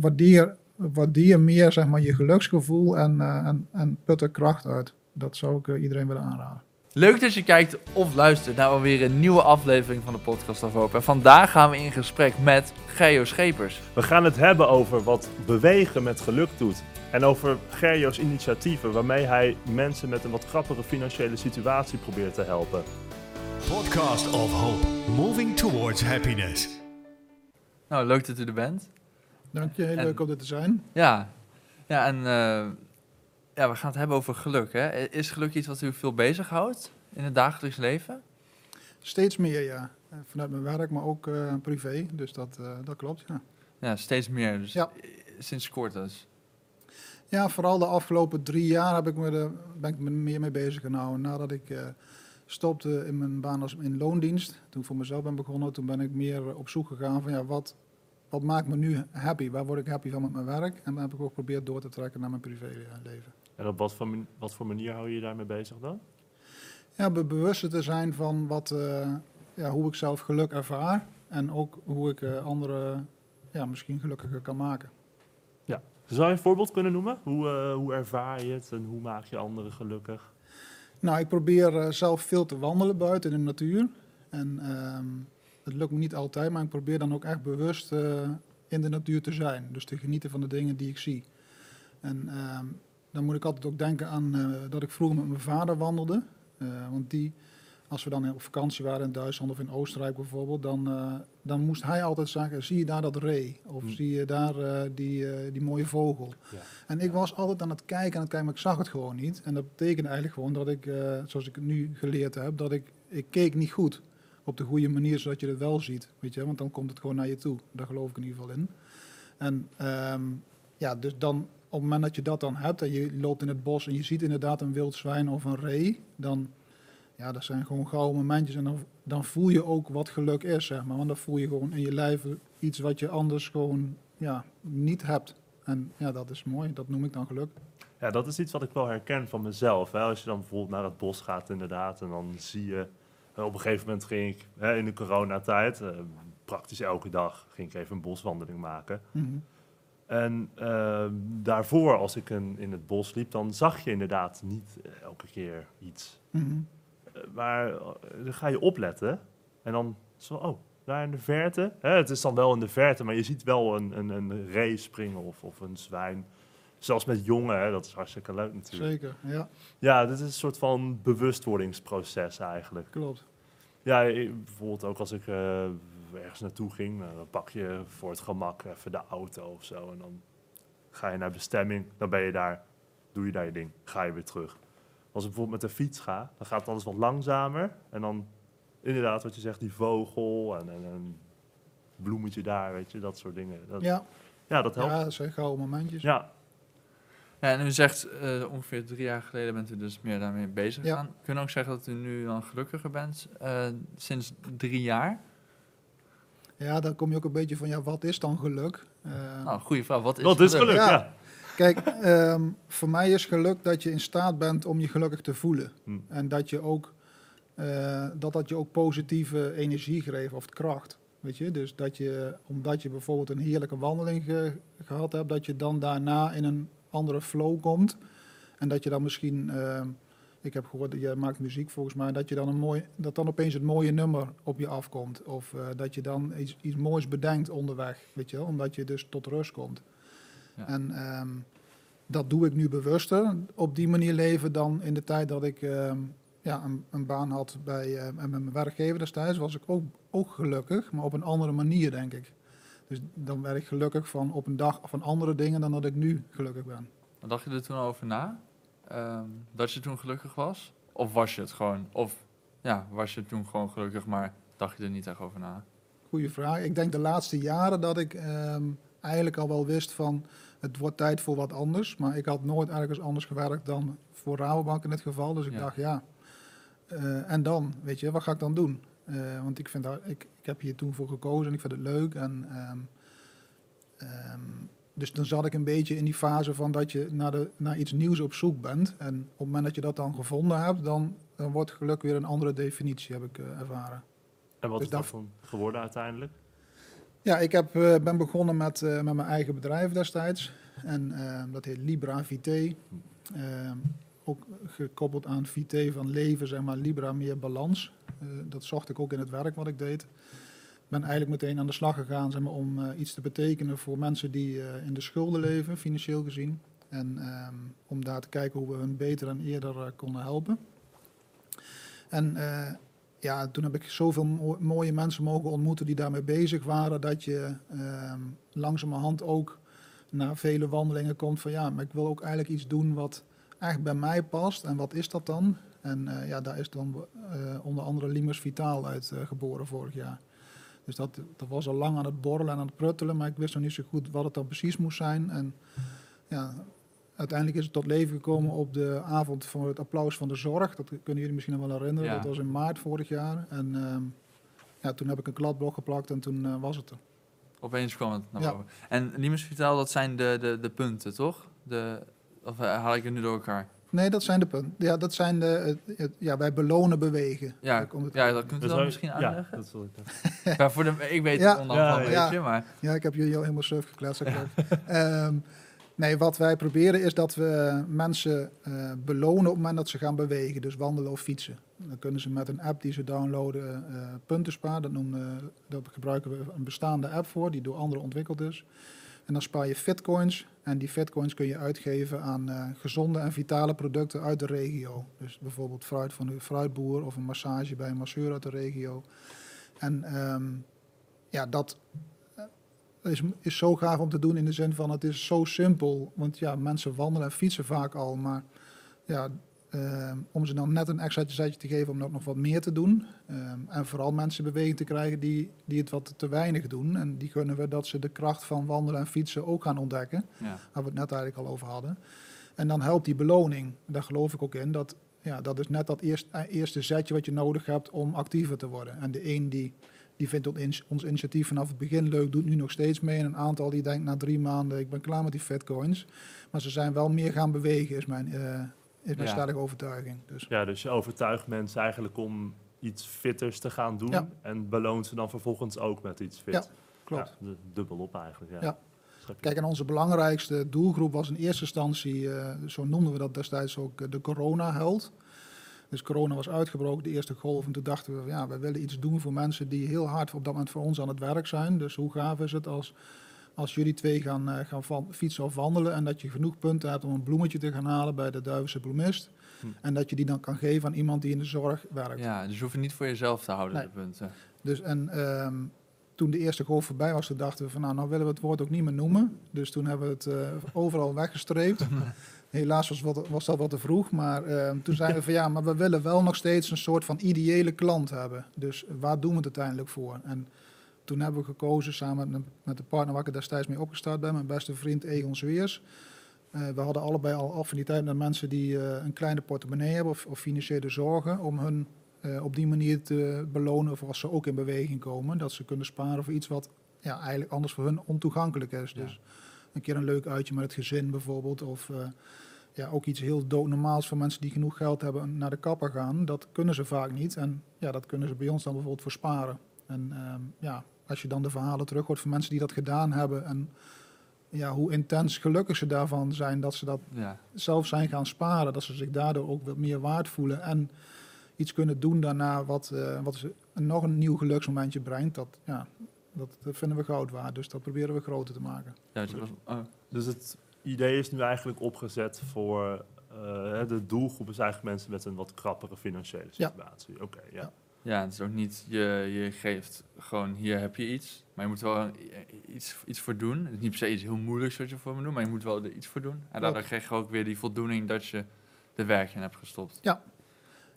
Waardeer, waardeer meer zeg maar, je geluksgevoel en, eh, en, en put er kracht uit. Dat zou ik eh, iedereen willen aanraden. Leuk dat je kijkt of luistert naar alweer een nieuwe aflevering van de podcast of Hope. En vandaag gaan we in gesprek met Geo Schepers. We gaan het hebben over wat bewegen met geluk doet. En over Gerjo's initiatieven waarmee hij mensen met een wat grappige financiële situatie probeert te helpen. Podcast of Hope, moving towards happiness. Nou, leuk dat u er bent. Dank je, heel En- leuk om dit te zijn. Ja, ja en eh, ja, we gaan het hebben over geluk. Hè? Is geluk iets wat u veel bezighoudt in het dagelijks leven? Steeds meer, ja. Eh, Vanuit mijn werk, maar ook eh, privé. Dus dat, dat klopt, ja. Ja, steeds meer. Dus Ja. sinds kort dus. Ja, vooral de afgelopen drie jaar heb ik me er, ben ik me meer mee bezig gehouden. Nadat ik stopte in mijn baan als in loondienst, toen ik voor mezelf ben begonnen, toen ben ik meer op zoek gegaan van ja, wat, wat maakt me nu happy? Waar word ik happy van met mijn werk? En dat heb ik ook geprobeerd door te trekken naar mijn privéleven. En op wat voor, man- wat voor manier hou je je daarmee bezig dan? Ja, be- bewust te zijn van wat, eh, ja, hoe ik zelf geluk ervaar en ook hoe ik eh, anderen ja, misschien gelukkiger kan maken. Zou je een voorbeeld kunnen noemen? Hoe, eh, hoe ervaar je het en hoe maak je anderen gelukkig? Nou, ik probeer eh, zelf veel te wandelen buiten in de natuur. En ehm het lukt me niet altijd, maar ik probeer dan ook echt bewust eh, in de natuur te zijn. Dus te genieten van de dingen die ik zie. En ehm, dan moet ik altijd ook denken aan eh, dat ik vroeger met mijn vader wandelde. Eh, want die, als we dan op vakantie waren in Duitsland of in Oostenrijk bijvoorbeeld, dan, dan moest hij altijd zeggen, zie je daar dat ree? Of Hm. zie je daar die, die mooie vogel? Ja. En ik was altijd aan het kijken, aan het kijken, maar ik zag het gewoon niet. En dat betekende eigenlijk gewoon dat ik, zoals ik het nu geleerd heb, dat ik, ik keek niet goed. Op de goede manier, zodat je het wel ziet. Weet je, want dan komt het gewoon naar je toe. Daar geloof ik in ieder geval in. En ehm, ja, dus dan, op het moment dat je dat dan hebt en je loopt in het bos en je ziet inderdaad een wild zwijn of een ree, dan, ja, dat zijn gewoon gouden momentjes. En dan, dan voel je ook wat geluk is, zeg maar. Want dan voel je gewoon in je lijf iets wat je anders gewoon, ja, niet hebt. En ja, dat is mooi. Dat noem ik dan geluk. Ja, dat is iets wat ik wel herken van mezelf. Hè. Als je dan bijvoorbeeld naar het bos gaat inderdaad en dan zie je... eh, Op een gegeven moment ging ik hè, in de coronatijd, eh, praktisch elke dag, ging ik even een boswandeling maken. Mhm. En eh, daarvoor, als ik een, in het bos liep, dan zag je inderdaad niet eh, elke keer iets. Mhm. Maar dan ga je opletten en dan zo, oh, daar in de verte. Hè, het is dan wel in de verte, maar je ziet wel een, een, een ree springen of, of een zwijn. Zelfs met jongen, hè, dat is hartstikke leuk natuurlijk. Zeker, ja, Ja, dit is een soort van bewustwordingsproces eigenlijk. klopt. Ja, bijvoorbeeld ook als ik eh, ergens naartoe ging, dan pak je voor het gemak even de auto of zo. En dan ga je naar bestemming, dan ben je daar, doe je daar je ding, ga je weer terug. Als ik bijvoorbeeld met de fiets ga, dan gaat het alles wat langzamer. En dan inderdaad, wat je zegt, die vogel en, en een bloemetje daar, weet je, dat soort dingen. Dat, ja. Ja, dat helpt. ja, dat zijn gouden momentjes. Ja, Ja, en u zegt eh, ongeveer drie jaar geleden bent u dus meer daarmee bezig Ja. gegaan. Kunnen we ook zeggen dat u nu dan gelukkiger bent eh, sinds drie jaar? Ja, dan kom je ook een beetje van, ja, wat is dan geluk? Eh, Nou, goede vraag. Wat is dat is geluk, Ja. ja. Kijk, ehm, voor mij is geluk dat je in staat bent om je gelukkig te voelen. Hm. En dat je ook, eh, dat dat je ook positieve energie geeft of kracht. Weet je, dus dat je, omdat je bijvoorbeeld een heerlijke wandeling ge- gehad hebt, dat je dan daarna in een andere flow komt. En dat je dan misschien, ehm, ik heb gehoord dat je maakt muziek volgens mij, dat je dan een mooi, dat dan opeens het mooie nummer op je afkomt. Of eh, dat je dan iets, iets moois bedenkt onderweg, weet je wel, omdat je dus tot rust komt. Ja. En ehm, dat doe ik nu bewuster, op die manier leven dan in de tijd dat ik ehm, ja, een, een baan had bij eh, en met mijn werkgever destijds, was ik ook, ook gelukkig, maar op een andere manier denk ik. Dus dan werd ik gelukkig van op een dag van andere dingen dan dat ik nu gelukkig ben. Wat dacht je er toen over na? Ehm, dat je toen gelukkig was? Of was je het gewoon? Of ja, was je toen gewoon gelukkig, maar dacht je er niet echt over na? Goeie vraag. Ik denk de laatste jaren dat ik ehm, eigenlijk al wel wist van het wordt tijd voor wat anders. Maar ik had nooit ergens anders gewerkt dan voor Rabobank in dit geval. Dus ik Ja. dacht ja, eh, en dan, weet je, wat ga ik dan doen? Eh, want ik, vind dat, ik, ik heb hier toen voor gekozen en ik vind het leuk. En, ehm, ehm, dus dan zat ik een beetje in die fase van dat je naar, de, naar iets nieuws op zoek bent. En op het moment dat je dat dan gevonden hebt, dan, dan wordt geluk weer een andere definitie, heb ik eh, ervaren. En wat Dus is dat daar- dan geworden uiteindelijk? Ja, ik heb, eh, ben begonnen met, met mijn eigen bedrijf destijds. En eh, dat heet Libra Vité. Ook gekoppeld aan Vité van leven, zeg maar, Libra meer balans. Eh, dat zocht ik ook in het werk wat ik deed. Ik ben eigenlijk meteen aan de slag gegaan zeg maar, om eh, iets te betekenen voor mensen die eh, in de schulden leven, financieel gezien. En ehm, om daar te kijken hoe we hun beter en eerder konden helpen. En ja, toen heb ik zoveel mo- mooie mensen mogen ontmoeten die daarmee bezig waren, dat je ehm, langzamerhand ook na vele wandelingen komt van ja, maar ik wil ook eigenlijk iets doen wat echt bij mij past. En wat is dat dan? En eh, ja, daar is dan eh, onder andere Limers Vitaal uit eh, geboren vorig jaar. Dus dat, dat was al lang aan het borrelen en aan het pruttelen, maar ik wist nog niet zo goed wat het dan precies moest zijn. En ja, uiteindelijk is het tot leven gekomen op de avond van het applaus van de zorg. Dat kunnen jullie misschien nog wel herinneren. Ja. Dat was in maart vorig jaar. En ehm, ja, toen heb ik een kladblok geplakt en toen was het er. Opeens kwam het naar Ja. boven. En Limes Vitaal, dat zijn de, de, de punten, toch? De, of eh, haal ik het nu door elkaar? Nee, dat zijn de punten. Ja, dat zijn de, het- het- ja, wij belonen bewegen. Ja, Daar komt het ja dat kunt u dan misschien Ja, uitleggen. dat wil ik voor de, ik weet Ja. het onder Ja, een beetje, maar... Ja, ik heb jullie al helemaal surf maar. Ehm, nee, wat wij proberen is dat we mensen eh, belonen op het moment dat ze gaan bewegen. Dus wandelen of fietsen. Dan kunnen ze met een app die ze downloaden eh, punten sparen. Dat, noemen, daar gebruiken we een bestaande app voor die door anderen ontwikkeld is. En dan spaar je fitcoins. En die fitcoins kun je uitgeven aan eh, gezonde en vitale producten uit de regio. Dus bijvoorbeeld fruit van een fruitboer of een massage bij een masseur uit de regio. En ehm, ja, dat eh, is, is zo gaaf om te doen in de zin van het is zo simpel. Want ja, mensen wandelen en fietsen vaak al. Maar ja, om ze dan net een extra zetje te geven om ook nog wat meer te doen. Ehm, en vooral mensen in beweging te krijgen die, die het wat te weinig doen. En die gunnen we dat ze de kracht van wandelen en fietsen ook gaan ontdekken. Ja. Waar we het net eigenlijk al over hadden. En dan helpt die beloning. Daar geloof ik ook in. Dat, ja, dat is net dat eerst, eh, eerste zetje wat je nodig hebt om actiever te worden. En de een die, die vindt ons, initiatief vanaf het begin leuk, doet nu nog steeds mee. En een aantal die denkt na drie maanden, ik ben klaar met die fitcoins. Maar ze zijn wel meer gaan bewegen, is mijn, eh is mijn stellige overtuiging. Dus Ja, dus je overtuigt mensen eigenlijk om iets fitters te gaan doen. Ja. En beloont ze dan vervolgens ook met iets fit. Ja, klopt. Ja, du- dubbel op eigenlijk. Ja. Ja. Kijk, en onze belangrijkste doelgroep was in eerste instantie, eh, zo noemden we dat destijds ook, eh, de corona-held. Dus corona was uitgebroken, de eerste golf. En toen dachten we, ja, wij willen iets doen voor mensen die heel hard op dat moment voor ons aan het werk zijn. Dus hoe gaaf is het als, als jullie twee gaan, eh, gaan van, fietsen of wandelen en dat je genoeg punten hebt om een bloemetje te gaan halen bij de Duivelse bloemist. Hm. En dat je die dan kan geven aan iemand die in de zorg werkt. ja, dus je hoeft het niet voor jezelf te houden, Nee. de punten. Dus en ehm, toen de eerste golf voorbij was, toen dachten we van nou, nou willen we het woord ook niet meer noemen. Dus toen hebben we het eh, overal weggestreept. Helaas was, wat, was dat wat te vroeg, maar ehm, toen zeiden we van ja, maar we willen wel nog steeds een soort van ideële klant hebben. Dus waar doen we het uiteindelijk voor? En toen hebben we gekozen samen met, met de partner waar ik destijds mee opgestart ben, mijn beste vriend Egon Zweers. Eh, we hadden allebei al affiniteit met mensen die eh, een kleine portemonnee hebben of, of financiële zorgen om hun eh, op die manier te belonen voor als ze ook in beweging komen. Dat ze kunnen sparen voor iets wat ja, eigenlijk anders voor hun ontoegankelijk is. Ja. Dus een keer een leuk uitje met het gezin bijvoorbeeld. Of ja, ook iets heel doodnormaals voor mensen die genoeg geld hebben en naar de kapper gaan. Dat kunnen ze vaak niet. En ja, dat kunnen ze bij ons dan bijvoorbeeld voor sparen. En ehm, ja, als je dan de verhalen terug hoort van mensen die dat gedaan hebben. En ja, hoe intens gelukkig ze daarvan zijn dat ze dat Ja. zelf zijn gaan sparen, dat ze zich daardoor ook wat meer waard voelen en iets kunnen doen daarna wat, eh, wat ze nog een nieuw geluksmomentje brengt, dat, ja, dat, dat vinden we goud waard. Dus dat proberen we groter te maken. Ja, dus oh, Dus het idee is nu eigenlijk opgezet voor... eh, de doelgroep is eigenlijk mensen met een wat krappere financiële Ja. situatie. Oké, ja. Ja. Ja, het is ook niet, je, je geeft gewoon, hier heb je iets. Maar je moet wel iets, iets voor doen. Het is niet per se iets heel moeilijks wat je voor moet doen, maar je moet wel er iets voor doen. En daardoor krijg je ook weer die voldoening dat je de werk in hebt gestopt. Ja,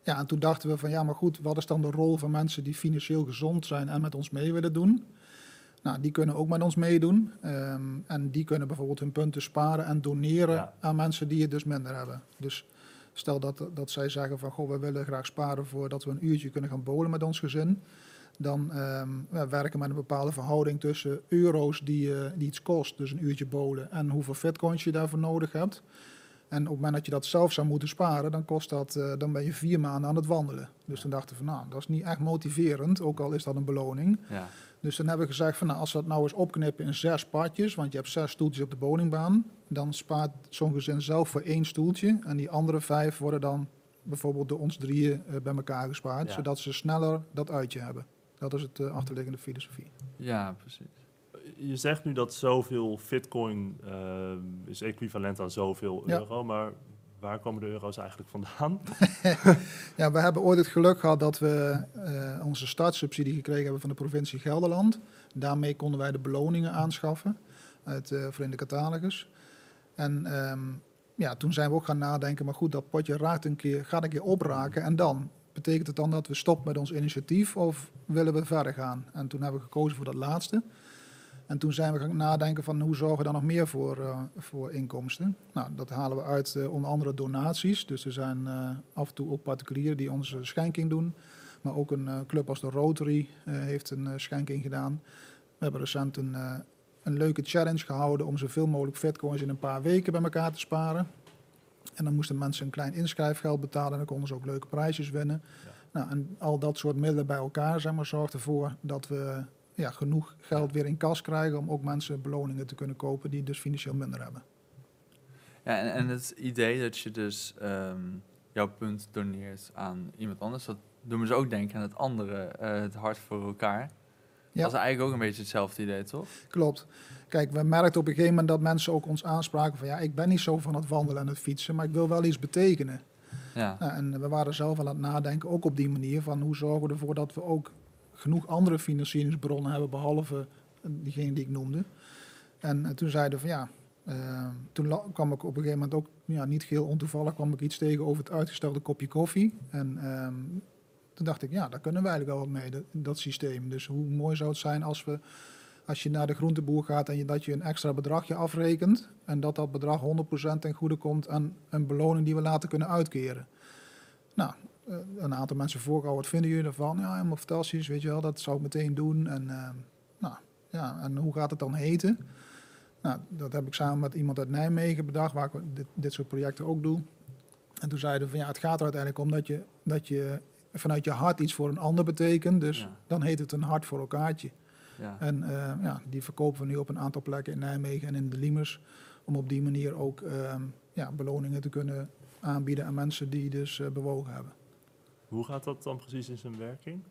en toen dachten we van ja, maar goed, wat is dan de rol van mensen die financieel gezond zijn en met ons mee willen doen? Nou, die kunnen ook met ons meedoen. Ehm, en die kunnen bijvoorbeeld hun punten sparen en doneren Ja. aan mensen die het dus minder hebben. Dus stel dat, dat zij zeggen van goh, we willen graag sparen voordat we een uurtje kunnen gaan bowlen met ons gezin. Dan ehm, we werken met een bepaalde verhouding tussen euro's die, eh, die iets kost, dus een uurtje bowlen, en hoeveel bitcoins je daarvoor nodig hebt. En op het moment dat je dat zelf zou moeten sparen, dan kost dat, eh, dan ben je vier maanden aan het wandelen. Dus toen dachten we van, nou, dat is niet echt motiverend, ook al is dat een beloning. Ja. Dus dan hebben we gezegd van, nou, als we dat nou eens opknippen in zes padjes, want je hebt zes stoeltjes op de woningbaan, dan spaart zo'n gezin zelf voor één stoeltje. En die andere vijf worden dan bijvoorbeeld door ons drieën eh, bij elkaar gespaard, Ja. zodat ze sneller dat uitje hebben. Dat is het eh, achterliggende filosofie. ja, precies. Je zegt nu dat zoveel bitcoin eh, is equivalent aan zoveel Ja. euro, maar waar komen de euro's eigenlijk vandaan? Ja, we hebben ooit het geluk gehad dat we eh, onze startsubsidie gekregen hebben van de provincie Gelderland. Daarmee konden wij de beloningen aanschaffen uit de Verenigde Catalogus. En ehm, ja, toen zijn we ook gaan nadenken, maar goed, dat potje raakt een keer, gaat een keer opraken en dan? Betekent het dan dat we stoppen met ons initiatief of willen we verder gaan? En toen hebben we gekozen voor dat laatste. En toen zijn we gaan nadenken van hoe zorgen we dan nog meer voor, eh, voor inkomsten. Nou, dat halen we uit eh, onder andere donaties. Dus er zijn eh, af en toe ook particulieren die onze schenking doen. Maar ook een club als de Rotary heeft een schenking gedaan. We hebben recent een, een leuke challenge gehouden om zoveel mogelijk bitcoins in een paar weken bij elkaar te sparen. En dan moesten mensen een klein inschrijfgeld betalen en dan konden ze ook leuke prijsjes winnen. Nou, en al dat soort middelen bij elkaar zeg maar, zorgt ervoor dat we ja, genoeg geld weer in kas krijgen om ook mensen beloningen te kunnen kopen die dus financieel minder hebben. Ja, en, en het idee dat je dus ehm, jouw punt doneert aan iemand anders, dat doen we ze ook denken aan het andere, eh, het hart voor elkaar. Ja. Dat is eigenlijk ook een beetje hetzelfde idee, toch? Klopt. Kijk, we merkten op een gegeven moment dat mensen ook ons aanspraken van ja, ik ben niet zo van het wandelen en het fietsen, maar ik wil wel iets betekenen. Ja, Nou, en we waren zelf aan het nadenken, ook op die manier, van hoe zorgen we ervoor dat we ook genoeg andere financieringsbronnen hebben, behalve diegene die ik noemde. En eh, toen zeiden van ja, eh, toen kwam ik op een gegeven moment ook, ja, niet geheel ontoevallig, kwam ik iets tegen over het uitgestelde kopje koffie. En ehm, toen dacht ik, ja, daar kunnen we eigenlijk wel wat mee, dat, dat systeem. Dus hoe mooi zou het zijn als we, als je naar de groenteboer gaat en je, dat je een extra bedragje afrekent en dat dat bedrag 100% ten goede komt aan een beloning die we later kunnen uitkeren. Nou, eh, een aantal mensen voorgehouden, wat vinden jullie ervan? Ja, helemaal fantastisch, weet je wel, dat zou ik meteen doen. En, eh, nou, ja, en hoe gaat het dan heten? Nou, dat heb ik samen met iemand uit Nijmegen bedacht, waar ik dit, dit soort projecten ook doe. En toen zeiden we van ja, het gaat er uiteindelijk om dat je, dat je vanuit je hart iets voor een ander betekent. Dus Ja. dan heet het een hart voor elkaartje. ja. En eh, ja, die verkopen we nu op een aantal plekken in Nijmegen en in de Liemers. Om op die manier ook ehm, ja, beloningen te kunnen aanbieden aan mensen die dus eh, bewogen hebben. Hoe gaat dat dan precies in zijn werking?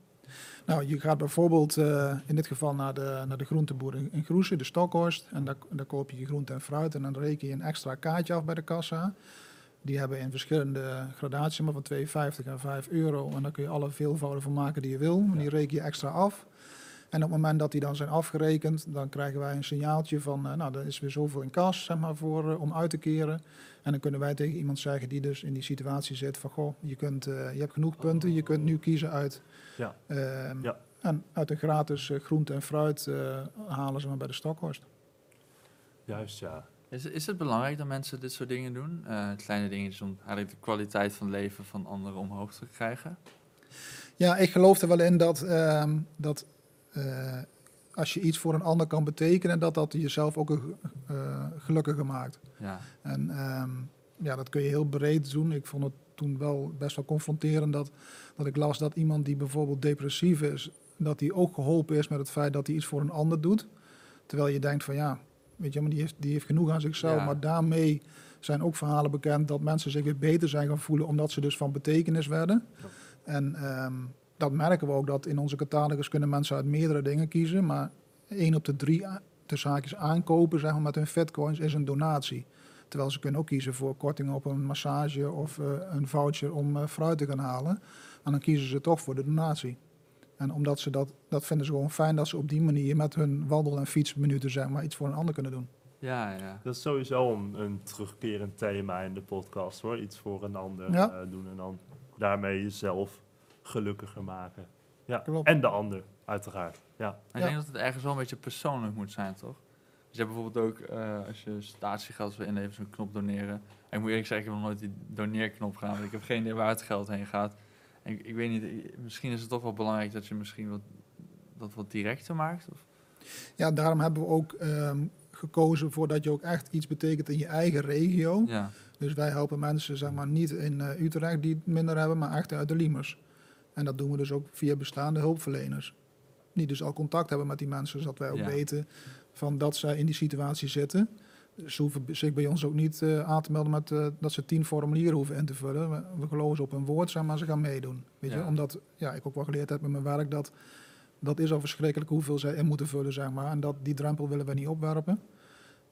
Nou, je gaat bijvoorbeeld eh, in dit geval naar de, naar de groenteboer in, Groesen, de Stokhorst. En daar, daar koop je je groente en fruit en dan reken je een extra kaartje af bij de kassa. Die hebben in verschillende gradaties, maar van 2,50 en 5 euro. En daar kun je alle veelvouden van maken die je wil. En die reken je extra af. En op het moment dat die dan zijn afgerekend, dan krijgen wij een signaaltje van, eh, nou, er is weer zoveel in kas, zeg maar, voor, eh, om uit te keren. En dan kunnen wij tegen iemand zeggen die dus in die situatie zit van, goh, je, kunt, eh, je hebt genoeg punten, je kunt nu kiezen uit, Ja. ehm, Ja. en uit een gratis groente en fruit eh, halen ze maar bij de Stokhorst. Juist, ja. Is, is het belangrijk dat mensen dit soort dingen doen? Eh, kleine dingetjes om eigenlijk de kwaliteit van leven van anderen omhoog te krijgen? Ja, ik geloof er wel in dat, ehm, dat als je iets voor een ander kan betekenen, dat dat jezelf ook eh, gelukkiger maakt. Ja, En ehm, ja, dat kun je heel breed doen. Ik vond het toen wel best wel confronterend dat, dat ik las dat iemand die bijvoorbeeld depressief is, dat die ook geholpen is met het feit dat hij iets voor een ander doet. Terwijl je denkt van ja, weet je, maar die heeft, die heeft genoeg aan zichzelf. Ja. Maar daarmee zijn ook verhalen bekend dat mensen zich weer beter zijn gaan voelen omdat ze dus van betekenis werden. Ja. En ehm, dat merken we ook dat in onze catalogus kunnen mensen uit meerdere dingen kiezen. Maar één op de drie de zaakjes aankopen zeg maar, met hun fitcoins is een donatie. Terwijl ze kunnen ook kiezen voor korting op een massage of eh, een voucher om eh, fruit te gaan halen. En dan kiezen ze toch voor de donatie. En omdat ze dat, dat vinden ze gewoon fijn dat ze op die manier met hun wandel- en fietsminuten zeg maar, iets voor een ander kunnen doen. ja, ja. Dat is sowieso een, een terugkerend thema in de podcast hoor. Iets voor een ander Ja. eh, doen en dan daarmee jezelf gelukkiger maken. Ja. Klopt. En de ander, uiteraard. Ja. Ik Ja. denk dat het ergens wel een beetje persoonlijk moet zijn, toch? Dus je hebt bijvoorbeeld ook, eh, als je statiegeld wil inleveren, zo'n knop doneren. En ik moet eerlijk zeggen, ik heb nog nooit die doneerknop gedaan, want ik heb geen idee waar het geld heen gaat. En ik, ik weet niet, misschien is het toch wel belangrijk dat je misschien wat, dat wat directer maakt? Of? Ja, daarom hebben we ook ehm, gekozen voor dat je ook echt iets betekent in je eigen regio. Ja, Dus wij helpen mensen zeg maar, niet in eh, Utrecht die het minder hebben, maar echt uit de Liemers. En dat doen we dus ook via bestaande hulpverleners. Die dus al contact hebben met die mensen, zodat wij ook Ja. weten van dat zij in die situatie zitten. Ze hoeven zich bij ons ook niet eh, aan te melden met eh, dat ze tien formulieren hoeven in te vullen. We, we geloven ze op hun woord, zeg maar, ze gaan meedoen. Weet je? Omdat ja, ik ook wel geleerd heb met mijn werk dat dat is al verschrikkelijk hoeveel zij in moeten vullen, zeg maar. En dat, die drempel willen we niet opwerpen.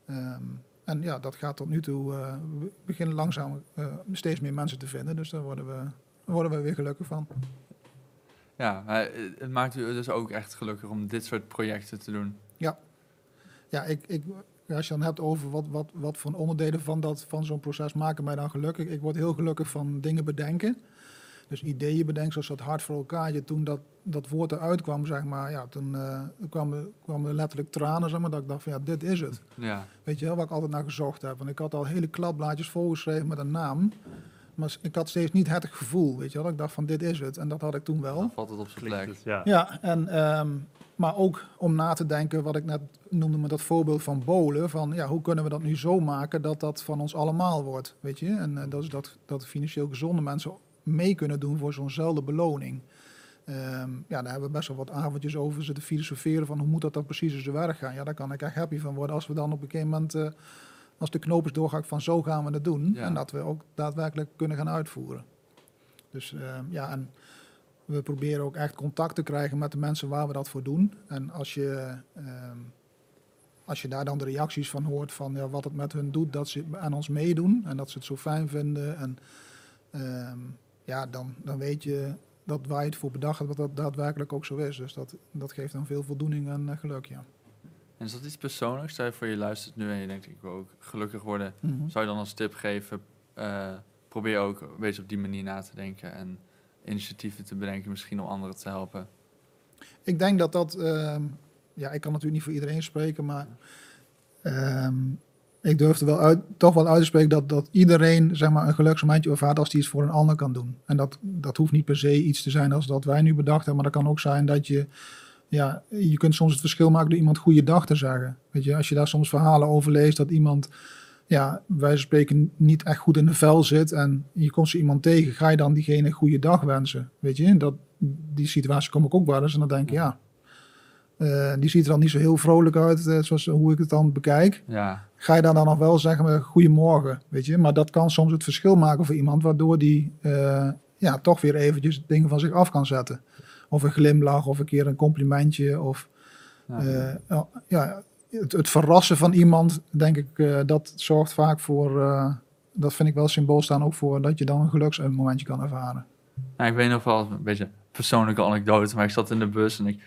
Ehm, en ja, dat gaat tot nu toe. eh, we beginnen langzaam steeds meer mensen te vinden. Dus daar worden we, daar worden we weer gelukkig van. Ja maar het- maakt u dus ook echt gelukkig om dit soort projecten te doen. Ja, ik, ik, als je dan hebt over wat, wat, wat voor onderdelen van, dat, van zo'n proces maken mij dan gelukkig. Ik word heel gelukkig van dingen bedenken. Dus ideeën bedenken, zoals dat hart voor elkaar. Je, toen dat, dat woord eruit kwam, zeg maar, ja, toen eh, kwamen, kwamen letterlijk tranen, zeg maar, dat ik dacht van ja, dit is het. Ja, Weet je wel, waar ik altijd naar gezocht heb. Want ik had al hele kladblaadjes volgeschreven met een naam. Maar ik had steeds niet het gevoel, weet je wel. Dat ik dacht van dit is het. En dat had ik toen wel. dan valt het op zijn plek. het, ja. Ja, en, ehm, maar ook om na te denken, wat ik net noemde met dat voorbeeld van bolen. Van ja, hoe kunnen we dat nu zo maken dat dat van ons allemaal wordt, weet je. En eh, dat is dat, dat financieel gezonde mensen mee kunnen doen voor zo'nzelfde beloning. Ehm, ja, daar hebben we best wel wat avondjes over zitten filosoferen van hoe moet dat dan precies in zijn werk gaan. Ja, daar kan ik echt happy van worden als we dan op een gegeven moment, eh, als de knoop is doorgehakt van zo gaan we het doen. Ja. En dat we ook daadwerkelijk kunnen gaan uitvoeren. Dus ehm, ja, en we proberen ook echt contact te krijgen met de mensen waar we dat voor doen. En als je, ehm, als je daar dan de reacties van hoort van ja, wat het met hun doet, dat ze aan ons meedoen en dat ze het zo fijn vinden. En ehm, ja, dan, dan weet je dat je het voor bedacht dat dat daadwerkelijk ook zo is. Dus dat, dat geeft dan veel voldoening en eh, geluk, ja. En is dat iets persoonlijks? Stel je voor je luistert nu en je denkt ik wil ook gelukkig worden. Mhm. Zou je dan als tip geven, eh, probeer ook een beetje op die manier na te denken en initiatieven te bedenken misschien om anderen te helpen. Ik denk dat dat, ehm, ja, ik kan natuurlijk niet voor iedereen spreken, maar ehm, ik durf er wel uit, toch wel uit te spreken dat, dat iedereen zeg maar, een geluksmomentje ervaart als die iets voor een ander kan doen. En dat, dat hoeft niet per se iets te zijn als dat wij nu bedacht hebben, maar dat kan ook zijn dat je, ja, je kunt soms het verschil maken door iemand goede dag te zeggen. Weet je, als je daar soms verhalen over leest dat iemand, ja, wij spreken niet echt goed in de vel zit en je komt zo iemand tegen, ga je dan diegene een goede dag wensen? Weet je, dat, die situatie kom ik ook wel eens en dan denk ik, ja, eh, die ziet er dan niet zo heel vrolijk uit, eh, zoals hoe ik het dan bekijk. Ja, Ga je daar dan nog wel zeggen, eh, goedemorgen, weet je? Maar dat kan soms het verschil maken voor iemand, waardoor die ja, toch weer eventjes dingen van zich af kan zetten. Of een glimlach, of een keer een complimentje, of ja. eh, ja, het, het verrassen van iemand, denk ik, eh, dat zorgt vaak voor, eh, dat vind ik wel symbool staan ook voor dat je dan een geluksmomentje kan ervaren. Nou, ik weet nog wel een beetje een persoonlijke anekdote, maar ik zat in de bus en ik,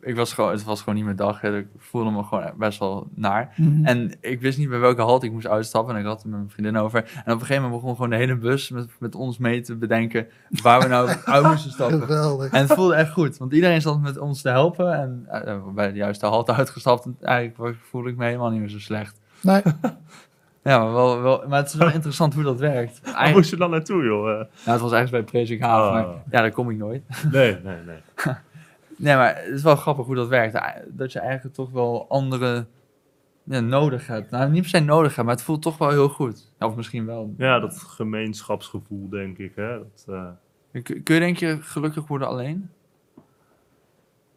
ik was gewoon, het was gewoon niet mijn dag. hè. Ik voelde me gewoon best wel naar. En ik wist niet bij welke halte ik moest uitstappen. En ik had het met mijn vriendin over. En op een gegeven moment begon gewoon de hele bus met, met ons mee te bedenken waar we nou uit moesten stappen. Geweldig. En het voelde echt goed, want iedereen zat met ons te helpen. En eh, bij de juiste halte uitgestapt. En eigenlijk voelde ik me helemaal niet meer zo slecht. Nee, Ja, maar, wel, wel, maar het is wel interessant hoe dat werkt. Waar Eigenlijk, moest je dan naartoe, joh? Eh, nou, het was ergens bij Presikhaven, Oh. maar ja, daar kom ik nooit. nee, nee, nee. Nee, maar het is wel grappig hoe dat werkt. Dat je eigenlijk toch wel andere ja, nodig hebt. Nou, niet per se nodig hebt, maar het voelt toch wel heel goed. Of misschien wel. Ja, dat gemeenschapsgevoel, denk ik. Hè? Dat, eh, Kun, kun je denk je gelukkig worden alleen?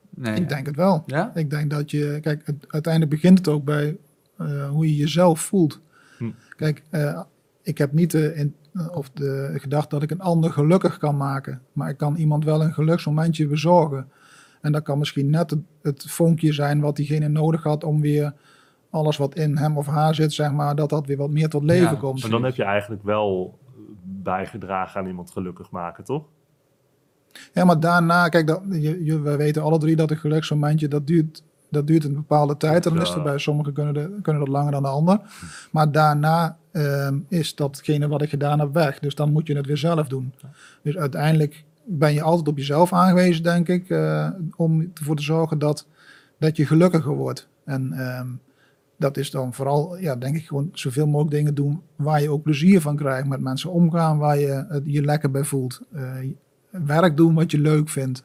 Nee. ik denk het wel. Ja? Ik denk dat je, kijk, het, uiteindelijk begint het ook bij eh, hoe je jezelf voelt. Hm. Kijk, eh, ik heb niet de, in, of de gedachte dat ik een ander gelukkig kan maken, maar ik kan iemand wel een geluksmomentje bezorgen. En dat kan misschien net het, het vonkje zijn wat diegene nodig had om weer alles wat in hem of haar zit, zeg maar, dat dat weer wat meer tot leven Ja, komt. maar dan heb je eigenlijk wel bijgedragen aan iemand gelukkig maken, toch? Ja, maar daarna, kijk, dat, je, je, wij weten alle drie dat een geluksmomentje, dat duurt, dat duurt een bepaalde tijd. En dan is er bij sommigen kunnen, de, kunnen dat langer dan de ander. Maar daarna ehm, is datgene wat ik gedaan heb weg. Dus dan moet je het weer zelf doen. Dus uiteindelijk ben je altijd op jezelf aangewezen, denk ik, eh, om ervoor te zorgen dat, dat je gelukkiger wordt. En ehm, dat is dan vooral, ja, denk ik, gewoon zoveel mogelijk dingen doen waar je ook plezier van krijgt. Met mensen omgaan waar je het je lekker bij voelt. Eh, werk doen wat je leuk vindt.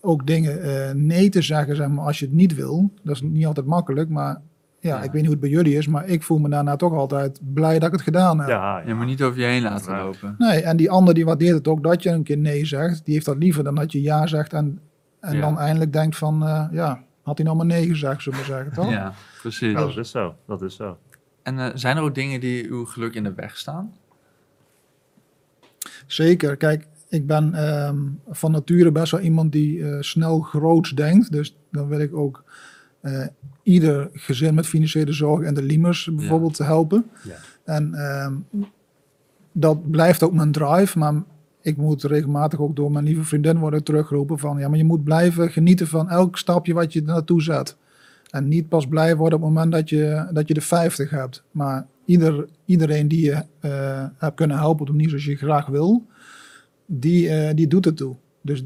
Ook dingen eh, nee te zeggen, zeg maar, als je het niet wil. Dat is niet altijd makkelijk, maar ja, Ja. ik weet niet hoe het bij jullie is, maar ik voel me daarna toch altijd blij dat ik het gedaan heb. Ja, Je moet niet over je heen laten Ja. lopen. Nee, en die ander die waardeert het ook dat je een keer nee zegt. Die heeft dat liever dan dat je ja zegt en, en Ja. dan eindelijk denkt van, eh, ja, had hij nou maar nee gezegd, zullen we zeggen, toch? Ja, precies. Dat is zo. Dat is zo. En eh, zijn er ook dingen die uw geluk in de weg staan? Zeker. Kijk, ik ben ehm, van nature best wel iemand die eh, snel groots denkt. Dus dan wil ik ook eh, ieder gezin met financiële zorg en de Limers bijvoorbeeld helpen. Ja. En ehm, dat blijft ook mijn drive. Maar ik moet regelmatig ook door mijn lieve vriendin worden teruggeroepen van... ja, maar je moet blijven genieten van elk stapje wat je naartoe zet. En niet pas blij worden op het moment dat je, dat je de 50 hebt. Maar ieder, iedereen die je eh, hebt kunnen helpen op de manier zoals je graag wil... die, eh, die doet het toe. Dus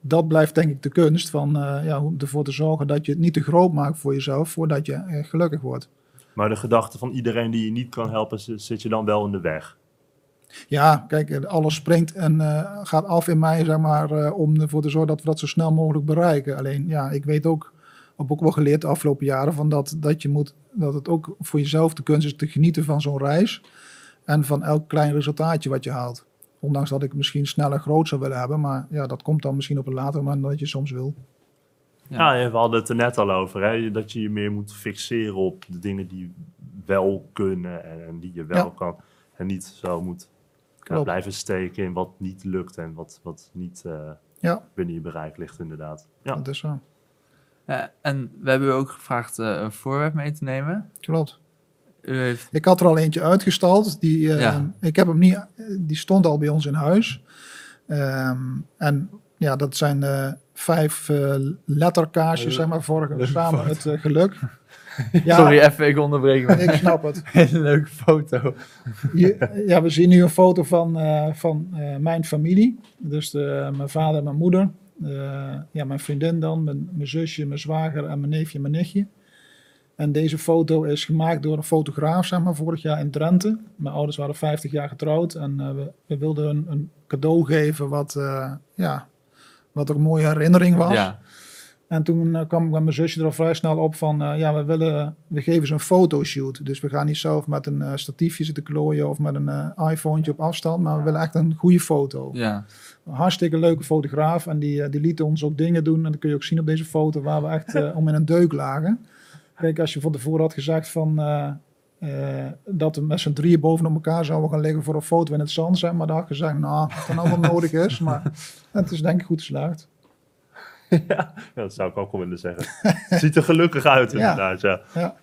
dat blijft denk ik de kunst van eh, ja, om ervoor te zorgen dat je het niet te groot maakt voor jezelf... voordat je eh, gelukkig wordt. Maar de gedachte van iedereen die je niet kan helpen, zi- zit je dan wel in de weg. Ja, kijk, alles springt en eh, gaat af in mij, zeg maar, om ervoor te zorgen dat we dat zo snel mogelijk bereiken. Alleen, ja, ik weet ook, heb ook wel geleerd de afgelopen jaren, van dat, dat, je moet, dat het ook voor jezelf de kunst is te genieten van zo'n reis. En van elk klein resultaatje wat je haalt. Ondanks dat ik misschien sneller groot zou willen hebben, maar ja, dat komt dan misschien op een later moment dan dat je soms wil. Ja. Ja, we hadden het er net al over. Hè? Dat je je meer moet fixeren op de dingen die wel kunnen en, en die je wel Ja. kan. En niet zo moet ja, blijven steken in wat niet lukt en wat, wat niet eh, Ja, binnen je bereik ligt, inderdaad. Ja, dat is zo. Eh, en we hebben u ook gevraagd eh, een voorwerp mee te nemen. Klopt. U heeft... Ik had er al eentje uitgestald. Die, eh, Ja. Ik heb hem niet, eh, die stond al bij ons in huis. Ehm, en ja, dat zijn eh, vijf eh, letterkaarsjes, zeg maar, voor samen het eh, geluk. Ja, Sorry, even, ik onderbreek me. ik snap het. Hele leuke foto. Je- ja, we zien nu een foto van, eh, van eh, mijn familie. Dus de, mijn vader en mijn moeder. Eh, ja, mijn vriendin dan, mijn, mijn zusje, mijn zwager en mijn neefje en mijn nichtje. En deze foto is gemaakt door een fotograaf, zeg maar, vorig jaar in Drenthe. Mijn ouders waren 50 jaar getrouwd en eh, we, we wilden hun een cadeau geven wat, eh, ja, wat ook een mooie herinnering was. Ja, En toen eh, kwam ik met mijn zusje er al vrij snel op van, ja, we willen, we geven ze een fotoshoot. Dus we gaan niet zelf met een statiefje zitten klooien of met een iPhone op afstand, maar we willen echt een goede foto. ja. Een hartstikke leuke fotograaf en die, die liet ons ook dingen doen. En dat kun je ook zien op deze foto waar we echt om in een deuk lagen. Kijk, als je van tevoren had gezegd van, eh, eh, dat we met z'n drieën bovenop elkaar zouden gaan liggen voor een foto in het zand, zeg maar, dan had ik gezegd, nou, dat nou wel nodig is. Maar het is denk ik goed geslaagd. Ja, dat zou ik ook wel willen zeggen. Ziet er gelukkig uit, inderdaad. Ja. Ja.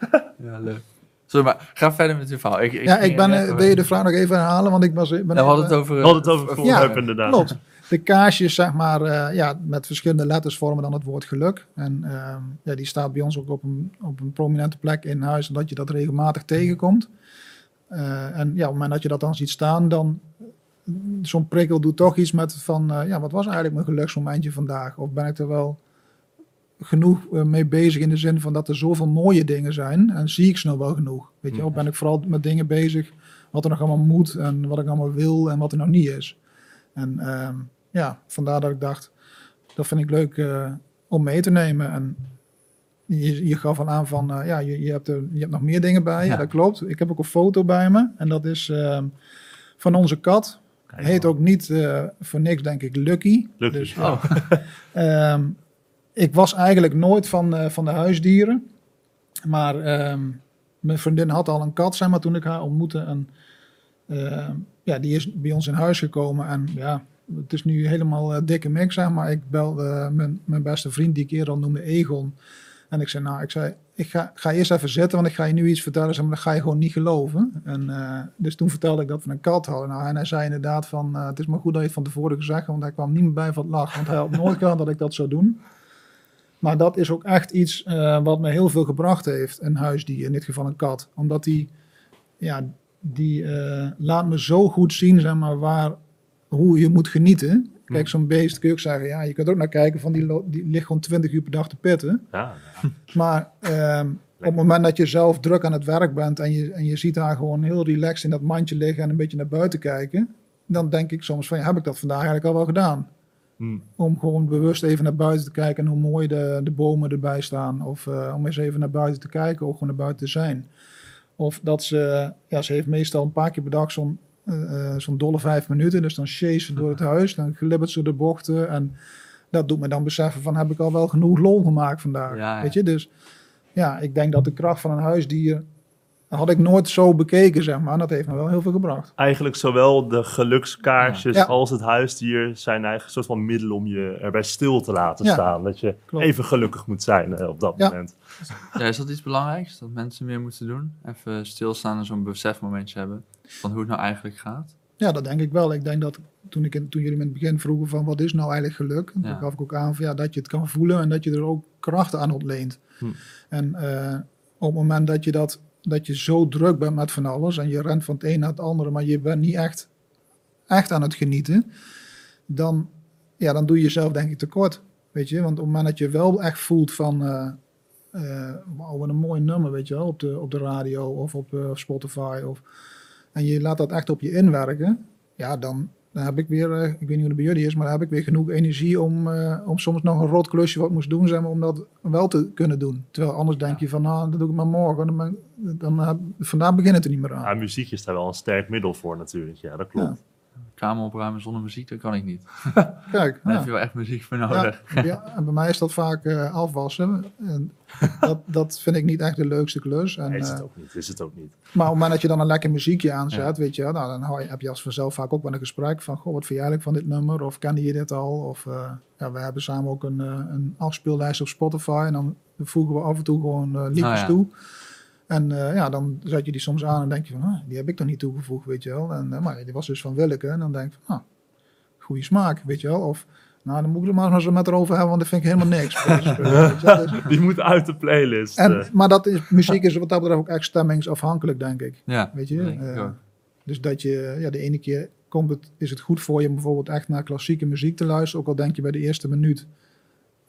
ja leuk. Sorry, maar ga verder met uw verhaal. Ik, Ja, ik ben, er eh, wil je de vraag nog even herhalen? Want ik was... Ben Ja, we hadden het over... We hadden het over Ja, inderdaad. Klopt. De kaarsjes, zeg maar, eh, ja, met verschillende letters vormen dan het woord geluk. En ehm, ja, die staat bij ons ook op een, op een prominente plek in huis, zodat je dat regelmatig tegenkomt. Eh, en ja, op het moment dat je dat dan ziet staan, dan zo'n prikkel doet toch iets met van, eh, ja, wat was eigenlijk mijn geluksmomentje vandaag? Of ben ik er wel genoeg mee bezig in de zin van dat er zoveel mooie dingen zijn en zie ik ze nou wel genoeg? Weet je, of ben ik vooral met dingen bezig wat er nog allemaal moet en wat ik allemaal wil en wat er nog niet is? En ehm, ja, vandaar dat ik dacht, dat vind ik leuk eh, om mee te nemen. En je, je gaf al aan van, eh, ja, je, je, hebt er, je hebt nog meer dingen bij. Ja. Dat klopt. Ik heb ook een foto bij me. En dat is ehm, van onze kat. Kijk, Heet ook niet eh, voor niks, denk ik, Lucky. Lucky. Dus, Oh, Ehm, ik was eigenlijk nooit van, van de huisdieren. Maar ehm, mijn vriendin had al een kat, zeg maar, toen ik haar ontmoette. En ja, die is bij ons in huis gekomen. En ja, het is nu helemaal dikke mix, zeg maar. Ik belde eh, mijn, mijn beste vriend, die ik eerder al noemde, Egon. En ik zei, nou, ik zei, ik ga, ga eerst even zitten, want ik ga je nu iets vertellen, zeg maar, dat ga je gewoon niet geloven. En eh, dus toen vertelde ik dat we een kat hadden. Nou, en hij zei inderdaad van, eh, het is maar goed dat je het van tevoren gezegd hebt, want hij kwam niet meer bij van het lachen, want hij had nooit gehad dat ik dat zou doen. Maar dat is ook echt iets wat me heel veel gebracht heeft, een huisdier, in dit geval een kat. Omdat die, ja, die laat me zo goed zien, zeg maar, waar, hoe je moet genieten. Kijk, zo'n beest kun je ook zeggen, ja, je kunt ook naar kijken van die, die ligt gewoon 20 uur per dag te pitten. Ja, Maar ehm, op het moment dat je zelf druk aan het werk bent en je, en je ziet haar gewoon heel relaxed in dat mandje liggen en een beetje naar buiten kijken, dan denk ik soms van, ja, heb ik dat vandaag eigenlijk al wel gedaan? Hm. om gewoon bewust even naar buiten te kijken en hoe mooi de, de bomen erbij staan. Of eh, om eens even naar buiten te kijken, of gewoon naar buiten te zijn. Of dat ze, ja, ze heeft meestal een paar keer per dag zo'n eh, eh, zo'n dolle vijf minuten. Dus dan chase ze door het huis, dan glibbert ze de bochten. En dat doet me dan beseffen van, heb ik al wel genoeg lol gemaakt vandaag? Ja, ja. Weet je, dus ja, ik denk dat de kracht van een huisdier, had ik nooit zo bekeken, zeg maar. Dat heeft me wel heel veel gebracht. Eigenlijk zowel de gelukskaarsjes Ja. als het huisdier zijn eigenlijk een soort van middel om je erbij stil te laten Ja, staan. Dat je klopt. even gelukkig moet zijn eh, op dat Ja. moment. Ja, is dat iets belangrijks? Dat mensen meer moeten doen? Even stilstaan en zo'n besefmomentje hebben van hoe het nou eigenlijk gaat? Ja, dat denk ik wel. Ik denk dat toen, ik in, toen jullie in het begin vroegen van wat is nou eigenlijk geluk, Ja. toen gaf ik ook aan van, ja, dat je het kan voelen en dat je er ook kracht aan ontleent. Hm. En eh, op het moment dat je, dat, dat je zo druk bent met van alles en je rent van het een naar het andere, maar je bent niet echt, echt aan het genieten, dan, ja, dan doe je jezelf denk ik tekort. Weet je, want op het moment dat je wel echt voelt van, eh eh, wauw, wat een mooi nummer, weet je wel, op de, op de radio of op eh, Spotify. Of, en je laat dat echt op je inwerken, ja, dan, dan heb ik weer, eh, ik weet niet hoe het bij jullie is, maar dan heb ik weer genoeg energie om, eh, om soms nog een rot klusje wat moest doen, zeg maar, om dat wel te kunnen doen. Terwijl anders denk je van, nou, dat doe ik maar morgen. Dan, dan, heb- vandaag begint het er niet meer aan. Ja, muziek is daar wel een sterk middel voor natuurlijk. Ja, dat klopt. Kamer opruimen zonder muziek, dat kan ik niet. Kijk, Daar ja. heb je wel echt muziek voor Ja, nodig. ja, en bij mij is dat vaak eh, afwassen. En dat, dat vind ik niet echt de leukste klus. En, Nee, is eh, het ook niet. Is het ook niet. maar op het moment dat je dan een lekker muziekje aanzet, Ja. weet je, nou, dan hou je, heb je als vanzelf vaak ook wel een gesprek van, goh, wat vind je eigenlijk van dit nummer? Of kende je dit al? Of eh, ja, we hebben samen ook een, eh, een afspeellijst op Spotify en dan voegen we af en toe gewoon eh, liedjes Ah, ja. toe. En eh, ja, dan zet je die soms aan en denk je van, ah, die heb ik toch niet toegevoegd, weet je wel. En, eh, maar die was dus van Willeke en dan denk je van, ah, goede smaak, weet je wel. Of, nou, dan moet ik er maar eens met erover hebben, want dat vind ik helemaal niks. Dus- Die moet uit de playlist. en, eh. maar dat is, muziek is wat dat betreft ook echt stemmingsafhankelijk, denk ik. Ja, Weet je? denk ik Eh, ook. dus dat je, ja, de ene keer komt het, is het goed voor je om bijvoorbeeld echt naar klassieke muziek te luisteren, ook al denk je bij de eerste minuut,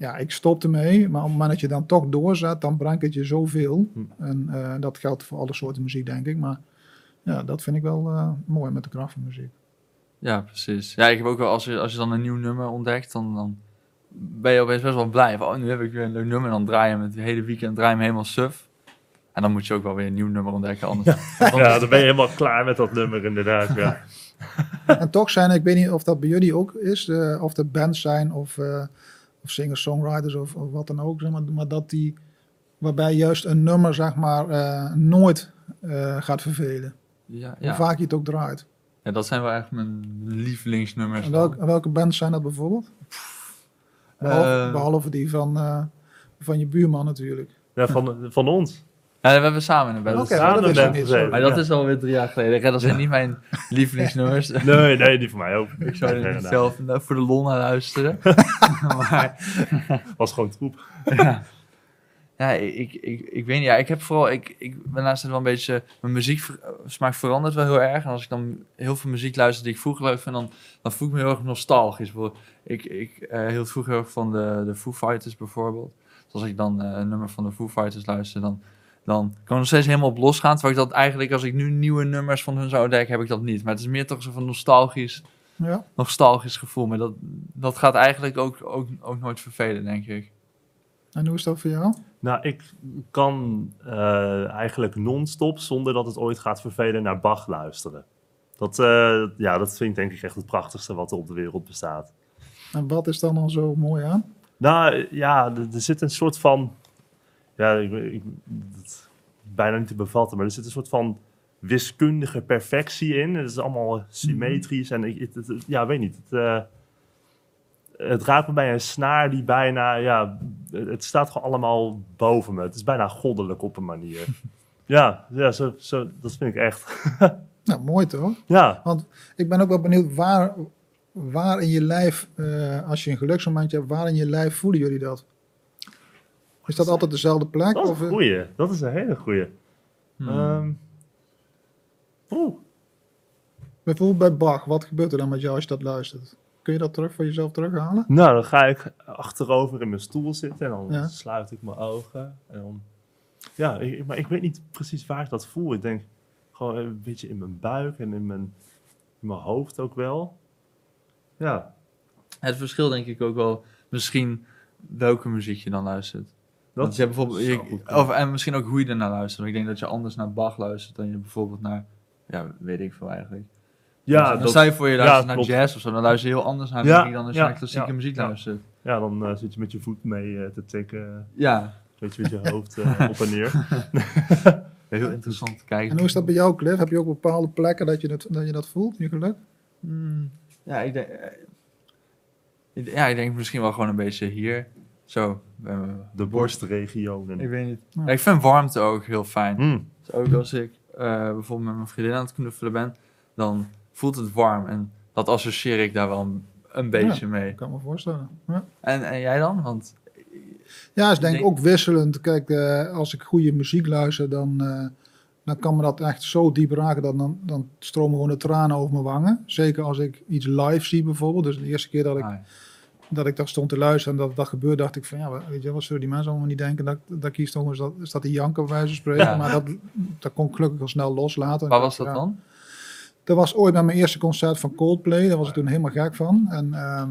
ja, ik stop ermee, maar op het moment dat je dan toch doorzet, dan brengt het je zoveel. Hm. En eh, dat geldt voor alle soorten muziek, denk ik. Maar ja, dat vind ik wel eh, mooi met de kracht van muziek. Ja, precies. Ja, ik heb ook wel, als je, als je dan een nieuw nummer ontdekt, dan, dan ben je opeens best wel blij. Van, oh, nu heb ik weer een leuk nummer. En dan draai je hem het hele weekend draai je hem helemaal suf. En dan moet je ook wel weer een nieuw nummer ontdekken. Anders, ja, dan ben je helemaal klaar met dat nummer inderdaad. Ja. en toch zijn, ik weet niet of dat bij jullie ook is, eh, of de bands zijn of, eh, of singer-songwriters of, of wat dan ook, zeg maar, maar dat die, waarbij juist een nummer, zeg maar, eh, nooit eh, gaat vervelen. ja, Hoe ja. vaak je het ook draait. ja, dat zijn wel echt mijn lievelingsnummers. En welke, welke bands zijn dat bijvoorbeeld? Behalve, Eh, behalve die van, eh, van je buurman natuurlijk. Ja, van, van ons. Ja, we hebben samen een band. Oké, samen maar dat band niet. gezeten. Maar dat is alweer drie jaar geleden. Ja, dat zijn niet mijn lievelingsnummers. Nee, nee, die van mij ook. Ik zou er niet zelf voor de lol naar luisteren. maar Was gewoon troep. ja, ik, ik, ik weet niet. Ja, ik heb vooral, ik, ik ben naast het wel een beetje, mijn muzieksmaak verandert wel heel erg. En als ik dan heel veel muziek luister die ik vroeger leuk vind, dan, dan voel ik me heel erg nostalgisch. Ik, ik eh, hield vroeger heel erg van de, de Foo Fighters bijvoorbeeld. Dus als ik dan eh, een nummer van de Foo Fighters luister, dan, dan kan ik nog steeds helemaal op losgaan. Terwijl ik dat eigenlijk, als ik nu nieuwe nummers van hun zou ontdekken, heb ik dat niet. Maar het is meer toch zo'n nostalgisch, Ja. nostalgisch gevoel. Maar dat, dat gaat eigenlijk ook, ook, ook nooit vervelen, denk ik. En hoe is dat voor jou? Nou, ik kan eh, eigenlijk non-stop, zonder dat het ooit gaat vervelen, naar Bach luisteren. Dat, eh, ja, dat vind ik denk ik echt het prachtigste wat er op de wereld bestaat. En wat is dan al zo mooi aan? Nou ja, er, er zit een soort van. Ja, ik, bijna niet te bevatten, maar er zit een soort van wiskundige perfectie in. Het is allemaal symmetrisch en ik, het, het- ja, weet niet. Het, eh, het raakt me bij een snaar die bijna, ja, het staat gewoon allemaal boven me. Het is bijna goddelijk op een manier. ja, ja zo, zo, dat vind ik echt. Nou, mooi toch? Ja, Ik ben ook wel benieuwd waar, waar in je lijf, eh, als je een geluksmomentje hebt, waar in je lijf voelen jullie dat? Is dat altijd dezelfde plek? dat is Of, een eh, goeie. Dat is een hele goeie. Hmm. Ehm, Oeh. bijvoorbeeld bij Bach, wat gebeurt er dan met jou als je dat luistert? Kun je dat terug voor jezelf terughalen? Nou, dan ga ik achterover in mijn stoel zitten en dan Ja. sluit ik mijn ogen. En dan, ja, ik, maar ik weet niet precies waar ik dat voel. Ik denk gewoon een beetje in mijn buik en in mijn, in mijn hoofd ook wel. Ja, Het verschil denk ik ook wel misschien welke muziek je dan luistert. Dat Want je hebt bijvoorbeeld, je- goed of, en misschien ook hoe je ernaar luistert. Ik denk dat je anders naar Bach luistert dan je bijvoorbeeld naar, ja, weet ik veel eigenlijk. ja, dan dat, stel je voor je ja, luistert naar klopt. jazz of zo, dan luister je heel anders naar Ja, muziek dan als je ja, naar klassieke ja, muziek ja. luistert. ja, dan eh, zit je met je voet mee eh, te tikken. Ja, Weet je, met je hoofd eh, op en neer. heel interessant te kijken. En hoe is dat bij jou, Cliff? Heb je ook bepaalde plekken dat je dat, dat, je dat voelt, je geluk? Hmm, ja, ik denk, ik- ja, ik denk misschien wel gewoon een beetje hier. Zo, mijn De borstregionen. Ik weet niet. Ja. Ja, ik vind warmte ook heel fijn. Hmm. Dus ook als ik eh, bijvoorbeeld met mijn vriendin aan het knuffelen ben, dan voelt het warm. En dat associeer ik daar wel een, een beetje mee. Ik kan me voorstellen. Ja. En, en jij dan? Want Ja, is denk ik denk- ook wisselend. Kijk, eh, als ik goede muziek luister, dan, eh, dan kan me dat echt zo diep raken. Dat dan, dan stromen gewoon de tranen over mijn wangen. Zeker als ik iets live zie bijvoorbeeld. Dus de eerste keer dat ik, ah, dat ik daar stond te luisteren en dat dat gebeurde, dacht ik van ja, weet je, wat zullen die mensen allemaal niet denken? Dat, dat kies toch eens dat, staat die janken bij wijze van spreken. Ja. Maar dat, dat kon ik gelukkig al snel loslaten. waar was dat Ja. dan? Dat was ooit bij mijn eerste concert van Coldplay. Daar was ik toen helemaal gek van. En ehm,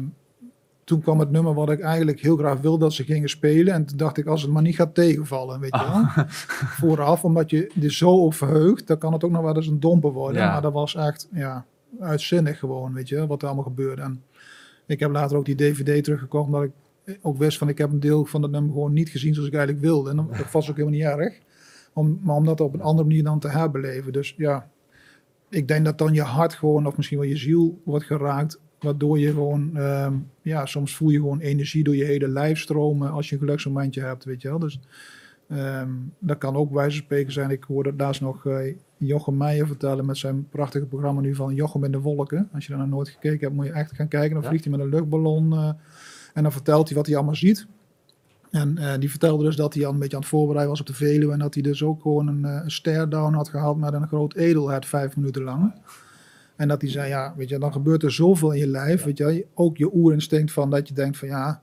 toen kwam het nummer wat ik eigenlijk heel graag wilde dat ze gingen spelen. En toen dacht ik, als het maar niet gaat tegenvallen, weet je wel. Vooraf, omdat je er zo op verheugt, dan kan het ook nog wel eens een domper worden. Ja. Maar dat was echt, ja, uitzinnig gewoon, weet je, wat er allemaal gebeurde. En ik heb later ook die DVD teruggekocht, omdat ik ook wist van, ik heb een deel van dat nummer gewoon niet gezien zoals ik eigenlijk wilde. En dat dat was ook helemaal niet erg. Om, maar om dat op een andere manier dan te herbeleven. Dus ja, ik denk dat dan je hart gewoon, of misschien wel je ziel wordt geraakt. Waardoor je gewoon, ehm, ja, soms voel je gewoon energie door je hele lijf stromen als je een geluksmomentje hebt, weet je wel. Dus ehm, dat kan ook wijze van spreken zijn. Ik hoorde laatst nog eh, Jochem Meijer vertellen met zijn prachtige programma nu van Jochem in de Wolken. Als je daar nog nooit gekeken hebt, moet je echt gaan kijken. Dan Ja. vliegt hij met een luchtballon eh, en dan vertelt hij wat hij allemaal ziet. En eh, die vertelde dus dat hij al een beetje aan het voorbereiden was op de Veluwe. En dat hij dus ook gewoon een, een stare down had gehad met een groot edelhert vijf minuten lang. En dat hij zei, ja, weet je, dan gebeurt er zoveel in je lijf. Weet je, ook je oerinstinct van dat je denkt van ja,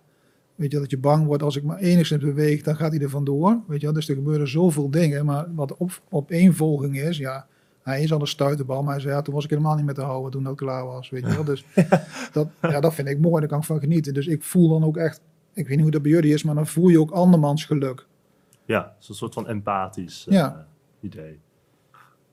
weet je, dat je bang wordt als ik maar enigszins beweeg, dan gaat hij er vandoor. Weet je, wel. dus er gebeuren zoveel dingen. Maar wat op, opeenvolging is, ja, hij is al een stuiterbal. Maar hij zei, ja, toen was ik helemaal niet meer te houden toen dat klaar was. Weet je wel. Dus dat, ja, dat vind ik mooi, daar kan ik van genieten. Dus ik voel dan ook echt, ik weet niet hoe dat bij jullie is, maar dan voel je ook andermans geluk. Ja, een soort van empathisch eh, Ja. idee.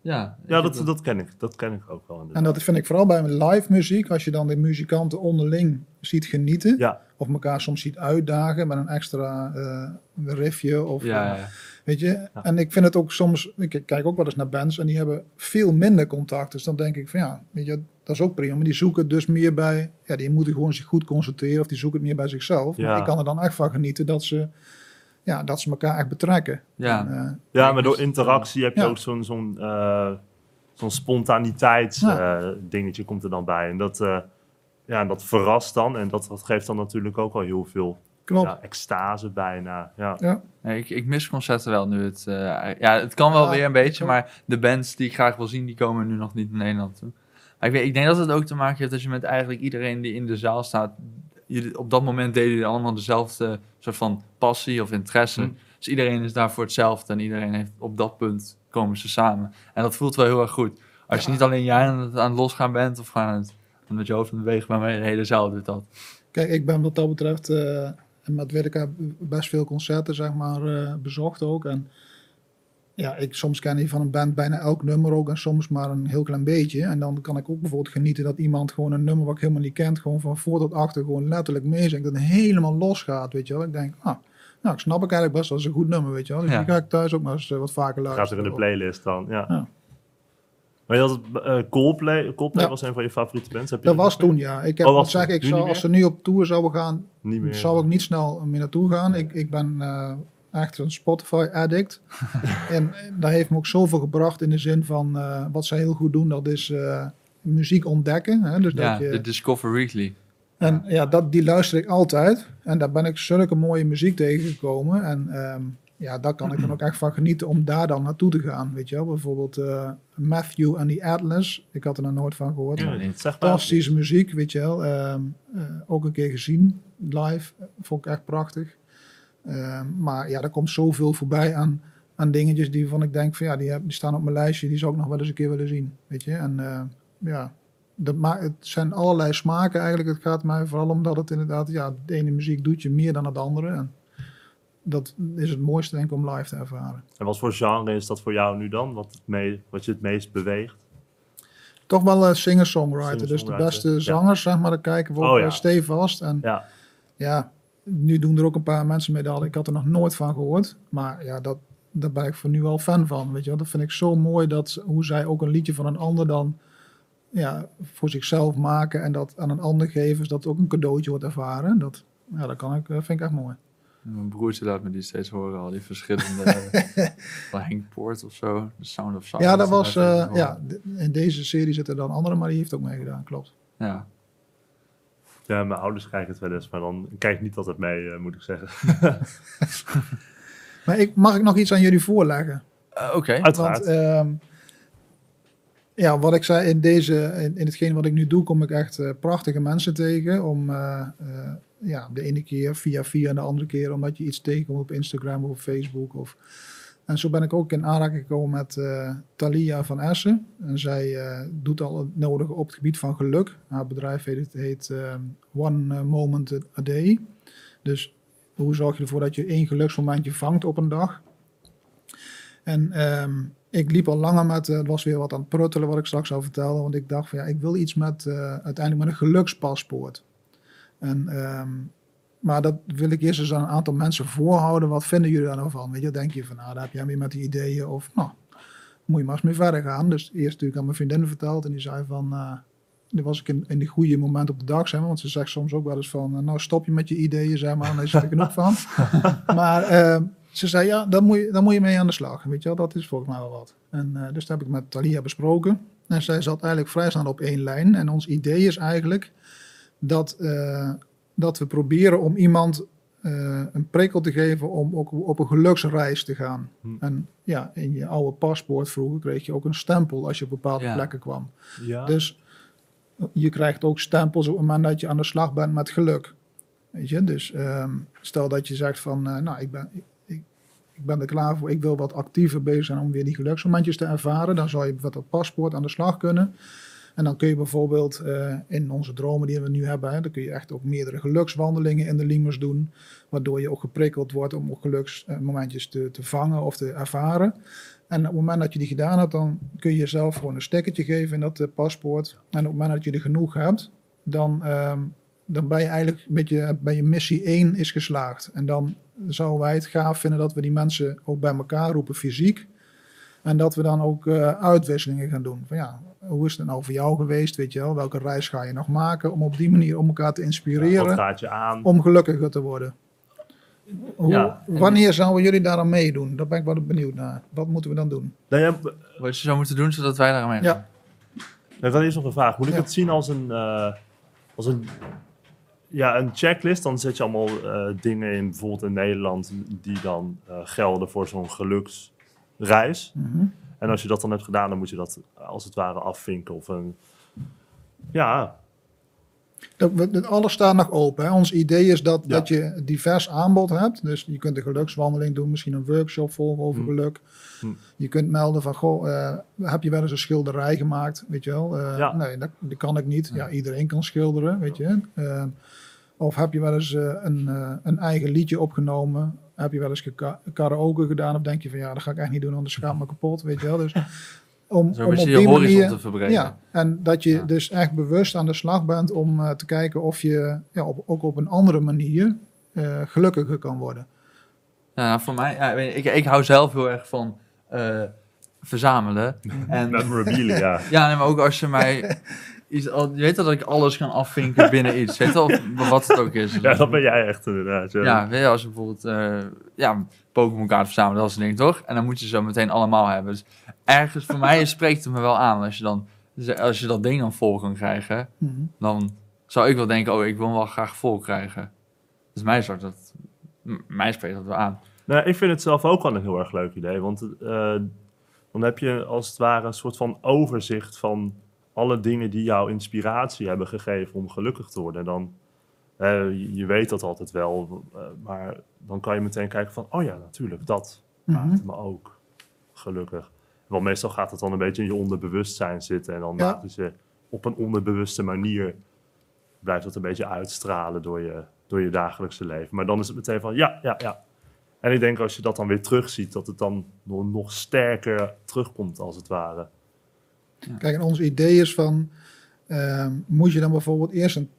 Ja, Ja, dat, dat ken ik. Dat ken ik ook wel. En dat vind ik vooral bij live muziek, als je dan de muzikanten onderling ziet genieten. Ja, Of elkaar soms ziet uitdagen met een extra eh riffje. Of, ja, eh, ja. Weet je? En ik vind het ook soms, ik kijk ook wel eens naar bands en die hebben veel minder contact. Dus dan denk ik van ja, weet je, dat is ook prima. Maar die zoeken dus meer bij, ja, die moeten gewoon zich goed concentreren of die zoeken het meer bij zichzelf. Ja. Maar ik kan er dan echt van genieten dat ze, ja, dat ze elkaar echt betrekken. ja. En, eh, ja maar door interactie heb je Ja. ook zo'n zo'n eh, zo'n spontaniteits Ja. eh, dingetje komt er dan bij. En dat, ja, dat verrast dan. En dat, dat geeft dan natuurlijk ook al heel veel klopt. ja, extase bijna. Ja. Ja. Nee, ik, ik mis concerten wel nu. Het, eh, ja, het kan wel Ja, weer een beetje, maar de bands die ik graag wil zien, die komen nu nog niet in Nederland toe. Maar ik, weet, ik denk dat het ook te maken heeft dat je met eigenlijk iedereen die in de zaal staat, je, op dat moment deden jullie allemaal dezelfde soort van passie of interesse. Hm. Dus iedereen is daar voor hetzelfde en iedereen heeft op dat punt komen ze samen. En dat voelt wel heel erg goed. Als je niet alleen jij aan het, aan het losgaan bent of gewoon aan het, met je hoofd aan het bewegen, maar de hele zaal doet dat. Kijk, ik ben wat dat betreft eh, met Willeke best veel concerten zeg maar, eh, bezocht ook. En ja, ik, soms ken je van een band bijna elk nummer ook en soms maar een heel klein beetje. En dan kan ik ook bijvoorbeeld genieten dat iemand gewoon een nummer wat ik helemaal niet kent, gewoon van voor tot achter gewoon letterlijk meezingt. Dat het helemaal losgaat, weet je wel. Ik denk, ah, nou, ik snap ik eigenlijk best, dat is een goed nummer, weet je wel. Dus Ja. die ga ik thuis ook maar eens eh, wat vaker Gaat er luisteren. in de playlist dan. Ja. Ja. Maar je had het, eh, Coldplay, Coldplay Ja. was een van je favoriete bands. Heb je Dat was toen, ja. Ik heb Oh, zeggen, ik zou, als ze nu op tour zouden gaan, Niet meer. zou ik niet snel meer naartoe gaan. Ik, ik ben eh, echt een Spotify-addict. en dat heeft me ook zoveel gebracht in de zin van eh, wat zij heel goed doen, dat is eh, muziek ontdekken. Hè? Dus Ja, dat je, de Discover Weekly. en ja, dat, die luister ik altijd. En daar ben ik zulke mooie muziek tegengekomen. En ehm, ja, daar kan ik dan ook echt van genieten om daar dan naartoe te gaan. Weet je wel, bijvoorbeeld eh, Matthew en the Atlas. Ik had er nog nooit van gehoord. Ja. Fantastische muziek, weet je wel. Ehm, eh, ook een keer gezien, live. Vond ik echt prachtig. Ehm, maar ja, er komt zoveel voorbij aan, aan dingetjes die van ik denk van ja, die, heb, die staan op mijn lijstje. Die zou ik nog wel eens een keer willen zien, weet je. En eh, ja, dat het zijn allerlei smaken eigenlijk. Het gaat mij vooral om dat het inderdaad, ja, de ene muziek doet je meer dan het andere. En dat is het mooiste denk ik om live te ervaren. En wat voor genre is dat voor jou nu dan? Wat, het wat je het meest beweegt? Toch wel een singer-songwriter. Dus de beste ja. zangers, zeg maar, daar kijken we Oh, ja. eh, stevast. En Ja, ja, nu doen er ook een paar mensen mee dat ik had er nog nooit van gehoord. Maar ja, dat, daar ben ik voor nu wel fan van. Weet je wel? Dat vind ik zo mooi dat hoe zij ook een liedje van een ander dan ja, voor zichzelf maken en dat aan een ander geven, het ook een cadeautje wordt ervaren. Dat, ja, dat kan ik, eh, vind ik echt mooi. Mijn broertje laat me die steeds horen, al die verschillende... van Henk Poort of zo, The Sound of Silence. ja, dat was, eh, ja, in deze serie zitten dan andere, maar die heeft ook meegedaan, klopt. Ja. ja, mijn ouders kijken het wel eens, maar dan kijk ik niet altijd mee, eh, moet ik zeggen. Maar ik, mag ik nog iets aan jullie voorleggen? Eh, Oké. Uiteraard. Want ehm, ja, wat ik zei, in, deze, in, in hetgeen wat ik nu doe, kom ik echt eh, prachtige mensen tegen. Om eh, eh, ja, de ene keer via via en de andere keer omdat je iets tegenkomt op Instagram of Facebook. Of, en zo ben ik ook in aanraking gekomen met eh Thalia van Essen. En zij eh, doet al het nodige op het gebied van geluk. Haar bedrijf heet, ehm, One Moment a Day. Dus hoe zorg je ervoor dat je één geluksmomentje vangt op een dag? En ehm, ik liep al langer met, eh, het was weer wat aan het pruttelen wat ik straks zou vertellen, want ik dacht van ja, ik wil iets met, eh, uiteindelijk met een gelukspaspoort. En, ehm, maar dat wil ik eerst eens aan een aantal mensen voorhouden. Wat vinden jullie daar nou van? Weet je, denk je van nou, daar heb jij meer met die ideeën of nou, moet je maar eens mee verder gaan. Dus eerst natuurlijk aan mijn vriendin verteld en die zei van, eh nu was ik in, in de goede moment op de dag, zeg maar, want ze zegt soms ook wel eens van, eh, nou stop je met je ideeën, zeg maar, daar is er genoeg van. maar ehm, ze zei, ja, dan moet, je, dan moet je mee aan de slag. Weet je wel, dat is volgens mij wel wat. En eh, dus dat heb ik met Talia besproken. En zij zat eigenlijk vrij snel op één lijn. En ons idee is eigenlijk dat, eh, dat we proberen om iemand eh, een prikkel te geven om ook op een geluksreis te gaan. Hm. En ja, in je oude paspoort vroeger kreeg je ook een stempel als je op bepaalde Ja. plekken kwam. ja. Dus je krijgt ook stempels op het moment dat je aan de slag bent met geluk. Weet je, dus ehm, stel dat je zegt van, eh, nou, ik ben, ik, ik, ik ben er klaar voor, ik wil wat actiever bezig zijn om weer die geluksmomentjes te ervaren. Dan zou je met dat paspoort aan de slag kunnen. En dan kun je bijvoorbeeld eh, in onze dromen die we nu hebben, hè, dan kun je echt ook meerdere gelukswandelingen in de limers doen. Waardoor je ook geprikkeld wordt om ook geluksmomentjes te, te vangen of te ervaren. En op het moment dat je die gedaan hebt, dan kun je jezelf gewoon een stekkertje geven in dat eh, paspoort. En op het moment dat je er genoeg hebt, dan, ehm, dan ben je eigenlijk een beetje bij je missie 1 is geslaagd. En dan zouden wij het gaaf vinden dat we die mensen ook bij elkaar roepen fysiek. En dat we dan ook eh, uitwisselingen gaan doen. Van ja, hoe is het nou voor jou geweest? Weet je wel, welke reis ga je nog maken? Om op die manier om elkaar te Ja, inspireren wat gaat je aan? om gelukkiger te worden. Hoe, Ja. Wanneer zouden jullie daar aan meedoen? Daar ben ik wel benieuwd naar. Wat moeten we dan doen? Nou ja, Wat je zou moeten doen, zodat wij daar mee Ja. Ik had eerst nog een vraag. Moet ik Ja. het zien als een, eh, als een, ja, een checklist? Dan zet je allemaal eh, dingen in, bijvoorbeeld in Nederland, die dan eh, gelden voor zo'n geluksreis. Mhm. En als je dat dan hebt gedaan, dan moet je dat als het ware afvinken. Of een, ja, alles staat nog open. Hè. Ons idee is dat, Ja. dat je divers aanbod hebt. Dus je kunt een gelukswandeling doen, misschien een workshop volgen over Hm. geluk. Hm. Je kunt melden van, goh, eh, heb je wel eens een schilderij gemaakt? Weet je wel? Eh, Ja. Nee, dat, dat kan ik niet. Ja, iedereen kan schilderen, weet je. Eh, of heb je wel eens eh, een, eh, een eigen liedje opgenomen? Heb je wel eens geka- karaoke gedaan? Of denk je van, ja, dat ga ik echt niet doen, anders schaam ik me kapot, weet je wel. Dus om, Zo om op je die horizon manier... te verbreden. Ja, en dat je Ja. dus echt bewust aan de slag bent om eh, te kijken of je ja, op, ook op een andere manier eh, gelukkiger kan worden. Ja, nou, voor mij, ja, ik, ik hou zelf heel erg van eh, verzamelen. En memorabilia. ja, nee, maar ook als je mij iets, al, je weet dat ik alles kan afvinken binnen iets. Weet wel, wat het ook is. ja, dat ben jij echt inderdaad. Ja. Ja, weet je, als je bijvoorbeeld eh ja, Pokémon kaarten verzamelen, dat is een ding toch? En dan moet je ze zo meteen allemaal hebben. Dus ergens voor mij spreekt het me wel aan. Als je, dan, als je dat ding dan vol kan krijgen, Mhm. dan zou ik wel denken, oh, ik wil hem wel graag vol krijgen. Dus mij, soort dat, mij spreekt dat wel aan. Nou, ik vind het zelf ook wel een heel erg leuk idee. Want eh, dan heb je als het ware een soort van overzicht van alle dingen die jou inspiratie hebben gegeven om gelukkig te worden. Dan, eh, je, weet dat altijd wel, eh, maar dan kan je meteen kijken van, oh ja, natuurlijk, dat Mhm. maakt me ook gelukkig. Want meestal gaat het dan een beetje in je onderbewustzijn zitten en dan Ja. maakt het je op een onderbewuste manier blijft dat een beetje uitstralen door je, door je dagelijkse leven. Maar dan is het meteen van ja, ja, ja. En ik denk als je dat dan weer terugziet, dat het dan nog, nog sterker terugkomt als het ware. Kijk, en ons idee is van, ehm, moet je dan bijvoorbeeld eerst een,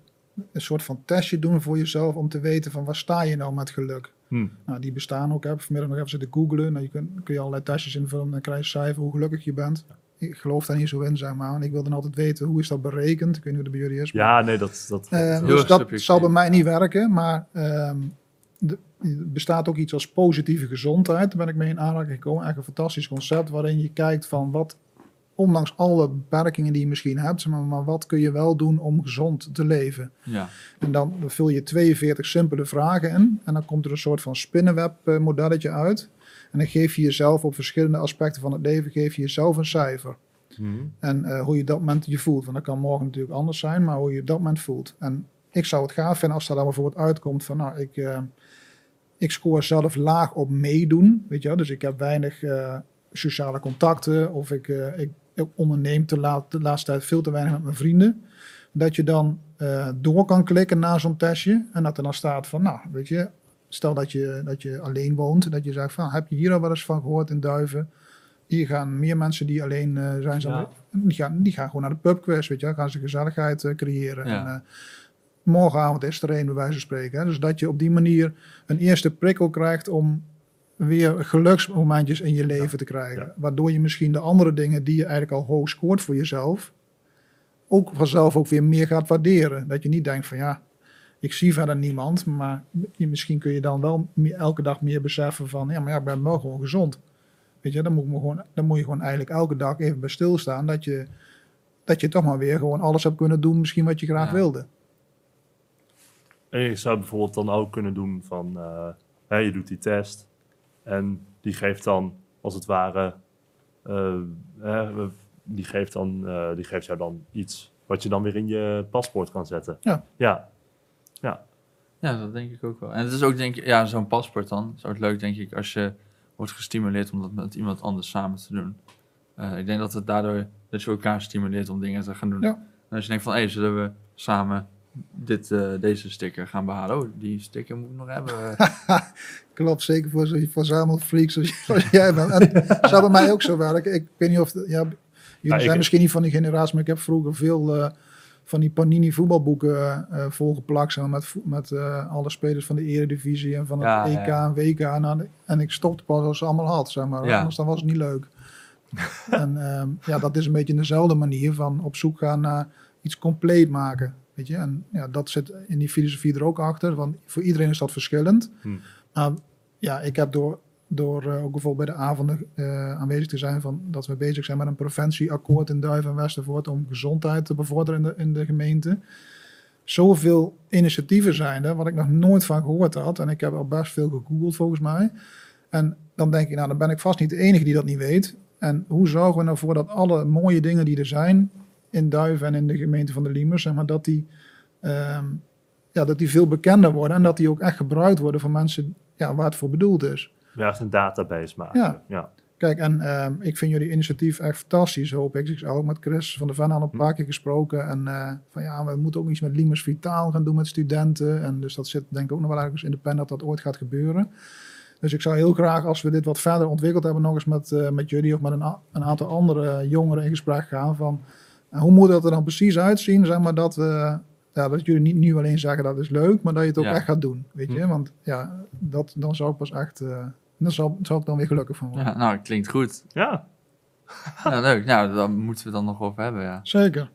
een soort van testje doen voor jezelf om te weten van waar sta je nou met geluk? Hm. Nou, die bestaan ook. Ik heb vanmiddag nog even zitten googlen. Nou, je kun, kun je allerlei testjes invullen en dan krijg je cijfer hoe gelukkig je bent. Ik geloof daar niet zo in, zeg maar. En ik wil dan altijd weten, hoe is dat berekend? Ik weet niet hoe dat bij jullie is. maar- Ja, nee, dat... dat, Eh, Heel dus dat subjectief. zal bij mij niet werken, maar ehm, de- er bestaat ook iets als positieve gezondheid. Daar ben ik mee in aanraking gekomen. Echt een fantastisch concept waarin je kijkt van wat, ondanks alle beperkingen die je misschien hebt, maar, maar wat kun je wel doen om gezond te leven? Ja, En dan vul je 42 simpele vragen in en dan komt er een soort van spinnenweb eh, modelletje uit. En dan geef je jezelf op verschillende aspecten van het leven, geef je jezelf een cijfer. Hm. En eh, hoe je dat moment je voelt. Want dat kan morgen natuurlijk anders zijn, maar hoe je op dat moment voelt. En ik zou het gaaf vinden als er dan bijvoorbeeld uitkomt van, nou, ik, eh, ik scoor zelf laag op meedoen. Weet je wel? Dus ik heb weinig eh, sociale contacten of ik, eh, ik, ik onderneem te laat, de laatste tijd veel te weinig met mijn vrienden. Dat je dan eh, door kan klikken na zo'n testje en dat er dan staat van, nou, weet je, stel dat je, dat je alleen woont, dat je zegt van, heb je hier al wel eens van gehoord in Duiven? Hier gaan meer mensen die alleen eh, zijn, Ja. die, gaan, die gaan gewoon naar de pubquiz, weet je. Gaan ze gezelligheid eh, creëren. Ja. En, morgenavond is er een, bij wijze van spreken. Hè. Dus dat je op die manier een eerste prikkel krijgt om weer geluksmomentjes in je leven te krijgen. Ja. Waardoor je misschien de andere dingen die je eigenlijk al hoog scoort voor jezelf, ook vanzelf ook weer meer gaat waarderen. Dat je niet denkt van ja, ik zie verder niemand, maar misschien kun je dan wel meer- elke dag meer beseffen van ja, maar ja, ik ben wel gewoon gezond. Weet je, dan moet, me gewoon, dan moet je gewoon eigenlijk elke dag even bij stilstaan dat je, dat je toch maar weer gewoon alles hebt kunnen doen, misschien wat je graag Ja. wilde. En je zou bijvoorbeeld dan ook kunnen doen van, eh, hè, je doet die test en die geeft dan als het ware, eh, die, geeft dan, eh, die geeft jou dan iets wat je dan weer in je paspoort kan zetten. Ja. Ja, ja. ja, dat denk ik ook wel. En het is ook, denk ik, ja, zo'n paspoort dan. Is ook leuk, denk ik, als je wordt gestimuleerd om dat met iemand anders samen te doen. Eh, ik denk dat het daardoor, dat je elkaar stimuleert om dingen te gaan doen. Ja. En als je denkt van, hé, zullen we samen dit, eh, deze sticker gaan behalen? Oh, die sticker moet ik nog hebben. Klopt, zeker voor zo'n verzamelfreak zoals, zoals jij bent. En het zou bij mij ook zo werken. Ik weet niet of... de- ja, jullie ik- zijn misschien niet van die generatie, maar ik heb vroeger veel eh, van die Panini voetbalboeken eh, eh, volgeplakt. zeg maar, met, met eh, alle spelers van de Eredivisie en van het Ja, EK ja, en WK. En, dan- en ik stopte pas als ze allemaal had, zeg maar. Ja. Anders dan was het niet leuk. en ehm, ja, dat is een beetje dezelfde manier van op zoek gaan naar iets compleet maken. Weet je? En ja, dat zit in die filosofie er ook achter. Want voor iedereen is dat verschillend. Hm. Maar ja, ik heb door, door eh, ook bijvoorbeeld bij de avonden eh, aanwezig te zijn van dat we bezig zijn met een preventieakkoord in Duiven en Westervoort om gezondheid te bevorderen in de, in de gemeente. Zoveel initiatieven zijn er, wat ik nog nooit van gehoord had. En ik heb al best veel gegoogeld volgens mij. En dan denk ik, nou, dan ben ik vast niet de enige die dat niet weet. En hoe zorgen we nou voor dat alle mooie dingen die er zijn in Duiven en in de gemeente van de Liemers, zeg maar, dat die, ehm, ja, dat die veel bekender worden en dat die ook echt gebruikt worden voor mensen ja, waar het voor bedoeld is. Ja, echt een database maken. Ja. ja. Kijk, en ehm, ik vind jullie initiatief echt fantastisch, hoop ik. Ik heb ook met Chris van der Ven al een paar keer gesproken. En eh, van ja, we moeten ook iets met Limers Vitaal gaan doen met studenten. En dus dat zit denk ik ook nog wel ergens in de pen dat dat ooit gaat gebeuren. Dus ik zou heel graag, als we dit wat verder ontwikkeld hebben, nog eens met, eh, met jullie of met een, een aantal andere jongeren in gesprek gaan. Van eh, hoe moet dat er dan precies uitzien? Zeg maar dat, we, ja, dat jullie niet nu alleen zeggen dat is leuk, maar dat je het ook Ja. echt gaat doen. Weet je? Hm. Want ja, dat, dan zou ik pas echt. eh dan zal, zal ik dan weer gelukkig van worden. ja, nou, klinkt goed. Ja, Ja, leuk. Nou, daar moeten we dan nog over hebben, ja. Zeker.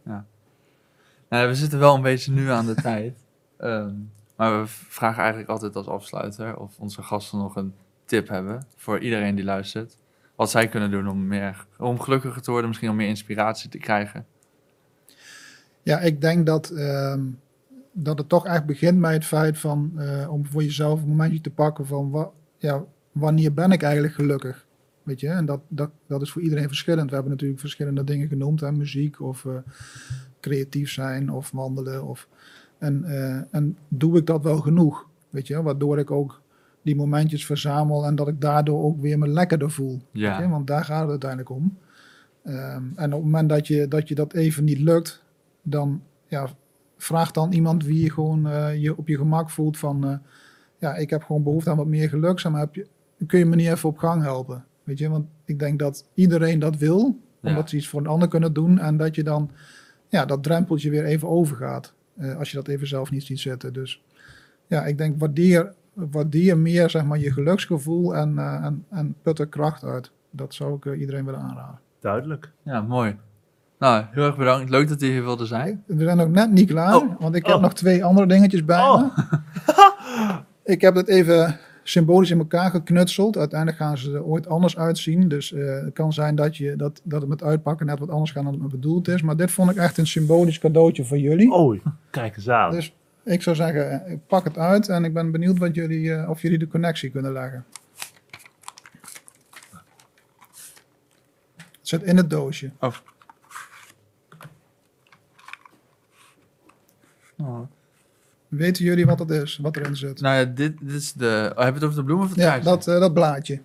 Nou, we zitten wel een beetje nu aan de tijd. Ehm, maar we vragen eigenlijk altijd als afsluiter of onze gasten nog een tip hebben voor iedereen die luistert. Wat zij kunnen doen om, meer, om gelukkiger te worden, misschien om meer inspiratie te krijgen. Ja, ik denk dat, ehm, dat het toch echt begint met het feit van eh, om voor jezelf een momentje te pakken van ja, wanneer ben ik eigenlijk gelukkig? Weet je, en dat, dat, dat is voor iedereen verschillend. We hebben natuurlijk verschillende dingen genoemd, hè, muziek of eh, creatief zijn of wandelen. Of, en, eh, en doe ik dat wel genoeg? Weet je, waardoor ik ook die momentjes verzamel en dat ik daardoor ook weer me lekkerder voel. Ja. Weet je, want daar gaat het uiteindelijk om. Ehm, en op het moment dat je, dat je dat even niet lukt, dan ja, vraag dan iemand wie je gewoon eh, je op je gemak voelt van, eh, ja, ik heb gewoon behoefte aan wat meer geluk, zeg maar, heb je, kun je me niet even op gang helpen? Weet je, want ik denk dat iedereen dat wil, omdat Ja. ze iets voor een ander kunnen doen en dat je dan, ja, dat drempeltje weer even overgaat, eh, als je dat even zelf niet ziet zitten. Dus ja, ik denk, waardeer, waardeer meer, zeg maar, je geluksgevoel en, eh, en, en put er kracht uit. Dat zou ik iedereen willen aanraden. Duidelijk. Ja, mooi. Nou, heel erg bedankt. Leuk dat u hier wilde zijn. We zijn nog net niet klaar, Oh. want ik heb Oh. nog twee andere dingetjes bij Oh. me. ik heb het even symbolisch in elkaar geknutseld. Uiteindelijk gaan ze er ooit anders uitzien. Dus eh, het kan zijn dat, je, dat, dat het met uitpakken net wat anders gaat dan het me bedoeld is. Maar dit vond ik echt een symbolisch cadeautje voor jullie. Oei, kijk eens aan. Dus ik zou zeggen, ik pak het uit en ik ben benieuwd wat jullie, eh, of jullie de connectie kunnen leggen. Het zit in het doosje. Oh. Weten jullie wat het is, wat erin zit? Nou ja, dit, dit is de... Oh, heb je het over de bloemen of het ja, dat, eh, dat blaadje.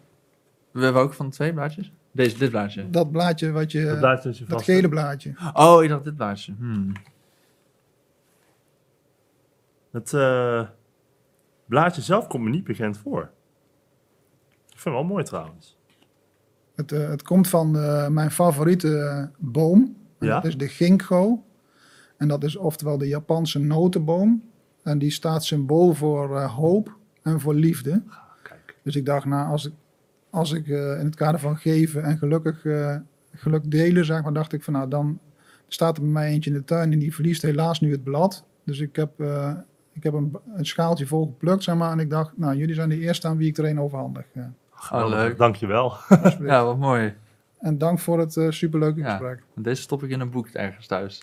We hebben ook van twee blaadjes? Deze, dit blaadje. Dat blaadje wat je... dat je dat gele blaadje. Oh, ik dacht dit blaadje. Hmm. Het eh, blaadje zelf komt me niet bekend voor. Ik vind het wel mooi trouwens. Het, eh, het komt van eh, mijn favoriete boom. Ja? Dat is de ginkgo. En dat is oftewel de Japanse notenboom. En die staat symbool voor eh, hoop en voor liefde. Kijk. Dus ik dacht, nou, als ik, als ik eh, in het kader van geven en gelukkig eh, geluk delen, zeg maar, dacht ik van, nou, dan staat er bij mij eentje in de tuin en die verliest helaas nu het blad. Dus ik heb, eh, ik heb een, een schaaltje vol geplukt, zeg maar. En ik dacht, nou, jullie zijn de eerste aan wie ik er een overhandig. Ja. Oh, leuk. Dankjewel. Ja, wat mooi. En dank voor het superleuke Ja. gesprek. Deze stop ik in een boek ergens thuis.